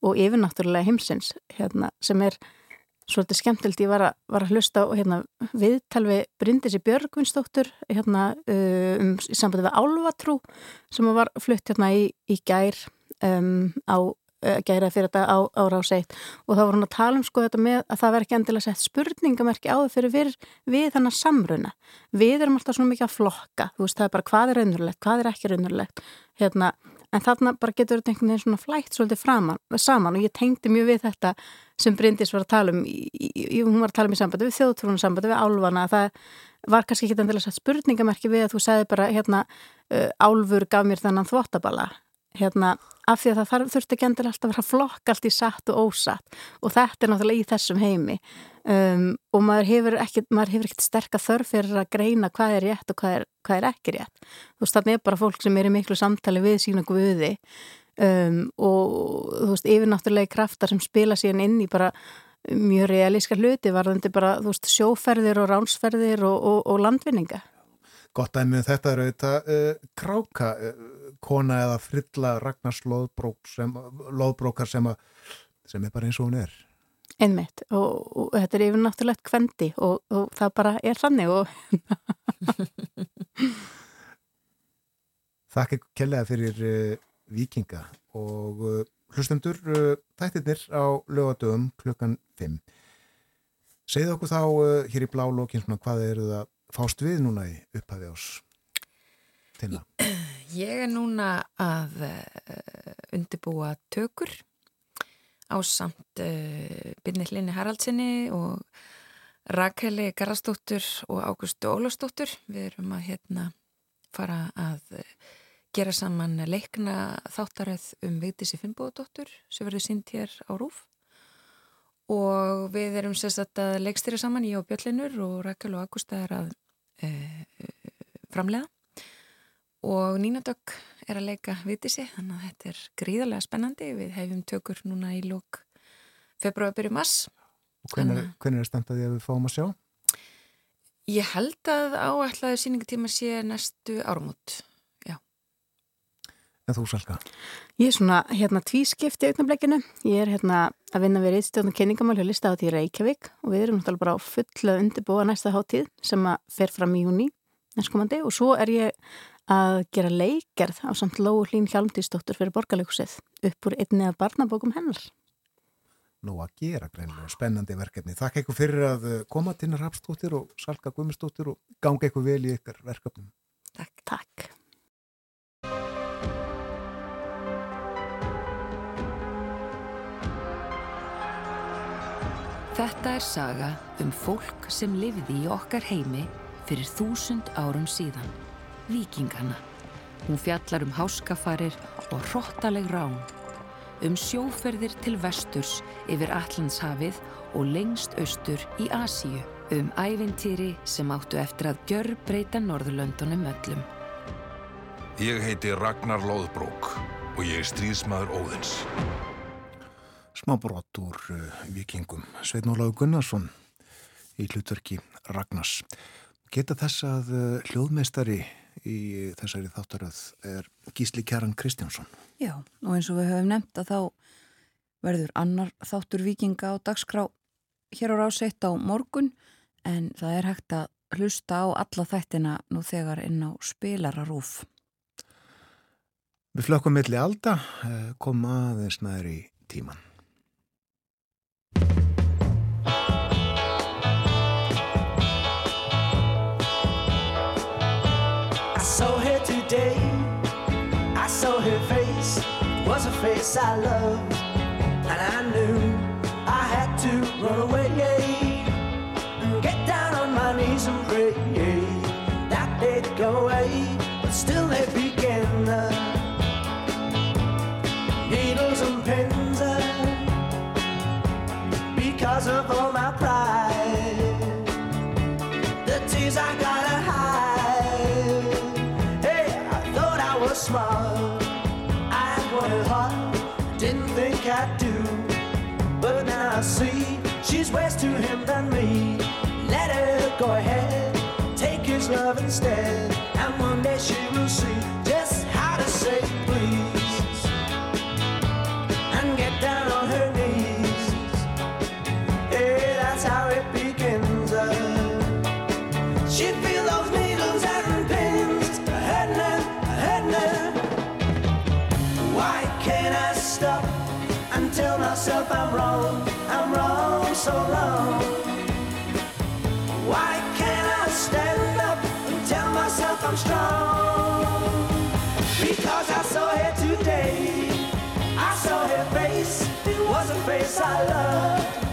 og yfirnáttúrulega heimsins, hérna, sem er svolítið skemmtilt. Ég var að, var að hlusta á, hérna, viðtalvi Bryndisi Björgvinsdóttur, hérna, um, í sambandi við Álvatrú, sem var flutt, hérna, í, í gær um, á gæra fyrir þetta á, á rás eitt. Og þá voru hann að tala um sko þetta með að það verð ekki endilega sett spurningamerki á þau fyrir við, við þannig samruna. Við erum alltaf svona mikið að flokka. Þú veist það er bara hvað er raunverulegt, hvað er ekki raunverulegt hérna, en þarna bara getur þetta einhvern veginn svona flægt svolítið framan, saman. Og ég tengdi mjög við þetta sem Bryndis var að tala um í, í, hún var að tala um í sambandi við þjóðtrúnum sambandi við álvana það var kannski ekki endilega sett spurningamerki við að þú segði bara hérna, uh, álfur gaf mér þennan þvottabala hérna, af því að það þurfti ekki endur alltaf að vera flokk allt í satt og ósatt. Og þetta er náttúrulega í þessum heimi. Um, og maður hefur ekkert sterkast þörf fyrir að greina hvað er rétt og hvað er, hvað er ekki rétt. Þú veist, þannig er bara fólk sem er í miklu samtali við sína guði. Um, og þú veist, yfirnáttúrulega kraftar sem spila síðan inn í bara mjög realíska hluti varðandi bara, þú veist, sjóferðir og ránsferðir og, og, og landvinninga. Gott að með þetta er auðvitað uh, kráka. Uh, kona eða frilla Ragnars loðbrók sem, loðbrókar sem, að, sem er bara eins og hún er. Einmitt og, og þetta er yfir náttúrulegt kvendi og, og það bara er þannig og Þakk ekki kellega fyrir uh, vikinga og uh, hlustendur uh, þættirnir á lögadögum klukkan 5 Segðu okkur þá hér í blá lókin hvað eru það fást við núna í upphafi ás Tina? Ég er núna að uh, undirbúa tökur á samt uh, Birnillinni Haraldsinni og Rakeli Garastóttur og Águstu Ólafstóttur. Við erum að hérna fara að uh, gera saman leikna þáttaröð um Vigdísi Finnbóðdóttur sem verður sínt hér á Rúf og við erum sérstaklega leikstýra saman ég og Björlinur og Rakel og Águsta er að framlega og Nínadögg er að leika vitisi þannig að þetta er gríðarlega spennandi. Við hefum tökur núna í lók februar byrju mass Og hvernig, hvernig er standaði að við fáum að sjá? Ég held að áætlaðu síningatíma sé næstu árumút, já. En þú Salka? Ég er svona hérna tvískipt í augnableikinu ég er hérna að vinna við reyðstjóðan kynningamál hjá listahátt í Reykjavík og við erum náttúrulega bara á fulla undirbúa næsta háttíð sem að fer fram í júni næstkomandi. Og svo er ég að gera leikgerð á samt Lóu Hlín Hjálmdísdóttur fyrir borgarleikusið upp úr einni af barnabókum hennar. Nú að gera greinlega spennandi verkefni. Þakk eitthvað fyrir að eh, koma til Rapstóttir og Salka Guðmustóttir og ganga eitthvað vel í ykkar verkefnum. Takk. Takk. Þetta er saga um fólk sem lifði í okkar heimi fyrir þúsund árum síðan, vikingana. Hún fjallar um háskafarir og hróttaleg rán, um sjóferðir til vesturs yfir Allandshafið og lengst austur í Asíu, um ævintýri sem áttu eftir að gjör breyta Norðurlöndunum öllum. Ég heiti Ragnar Lóðbrók og ég er stríðsmaður Óðins. Smá brott úr uh, vikingum. Svein Óláfi Gunnarsson í hlutverki Ragnars. Geta þess að uh, hljóðmeistari í þessari þáttaröð er Gísli Kjaran Kristjánsson. Já, og eins og við höfum nefnt að þá verður annar þáttur vikinga á dagskrá hér á ráseitt á morgun en það er hægt að hlusta á alla þættina nú þegar inn á spilararúf. Við flökkum milli alda, uh, kom aðeins næri tíman. Face I loved. And I knew love instead. And one day she will I'm strong? Because I saw her today. I saw her face. It was a face I loved.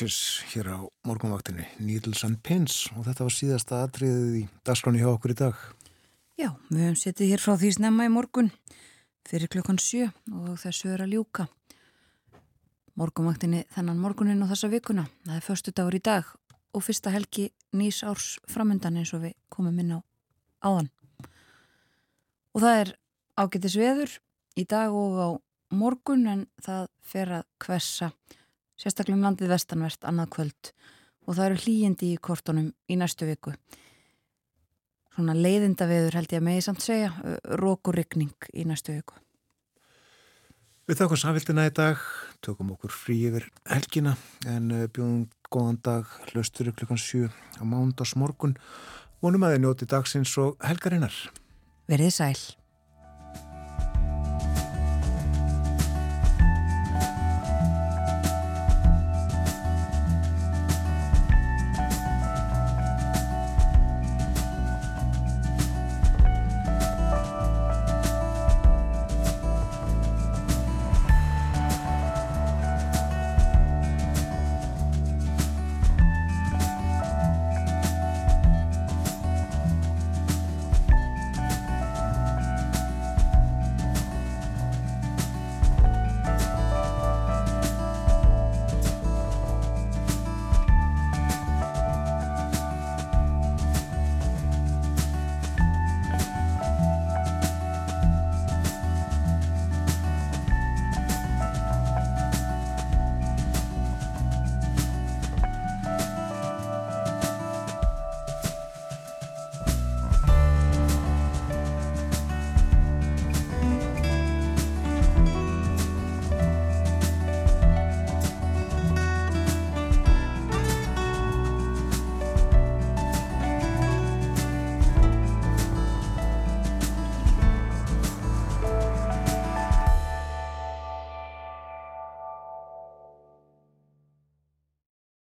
Searches hér á morgunvaktinni, Needles and Pins og þetta var síðasta atriðið í dagskráni hjá okkur í dag. Já, við höfum setið hér frá því snemma í morgun fyrir klukkan sjö og þessu er að ljúka. Morgunvaktinni þennan morgunin og þessa vikuna. Það er förstu dagur í dag og fyrsta helgi nýs árs framöndan eins og við komum inn á áðan. Og það er ágættis veður í dag og á morgun en það fer að hversa sérstaklega um landið vestanvert annað kvöld og það eru hlýjandi í kortunum í næstu viku. Svona leiðinda veður held ég að megi samt segja, rók og rigning í næstu viku. Við þakkum samfélgina í dag, tökum okkur frí yfir helgina en bjóðum góðan dag hlaustur klukkan 7 á mándags morgun. Vonum að þið njóti dagsins og helgarinnar. Verðið sæl.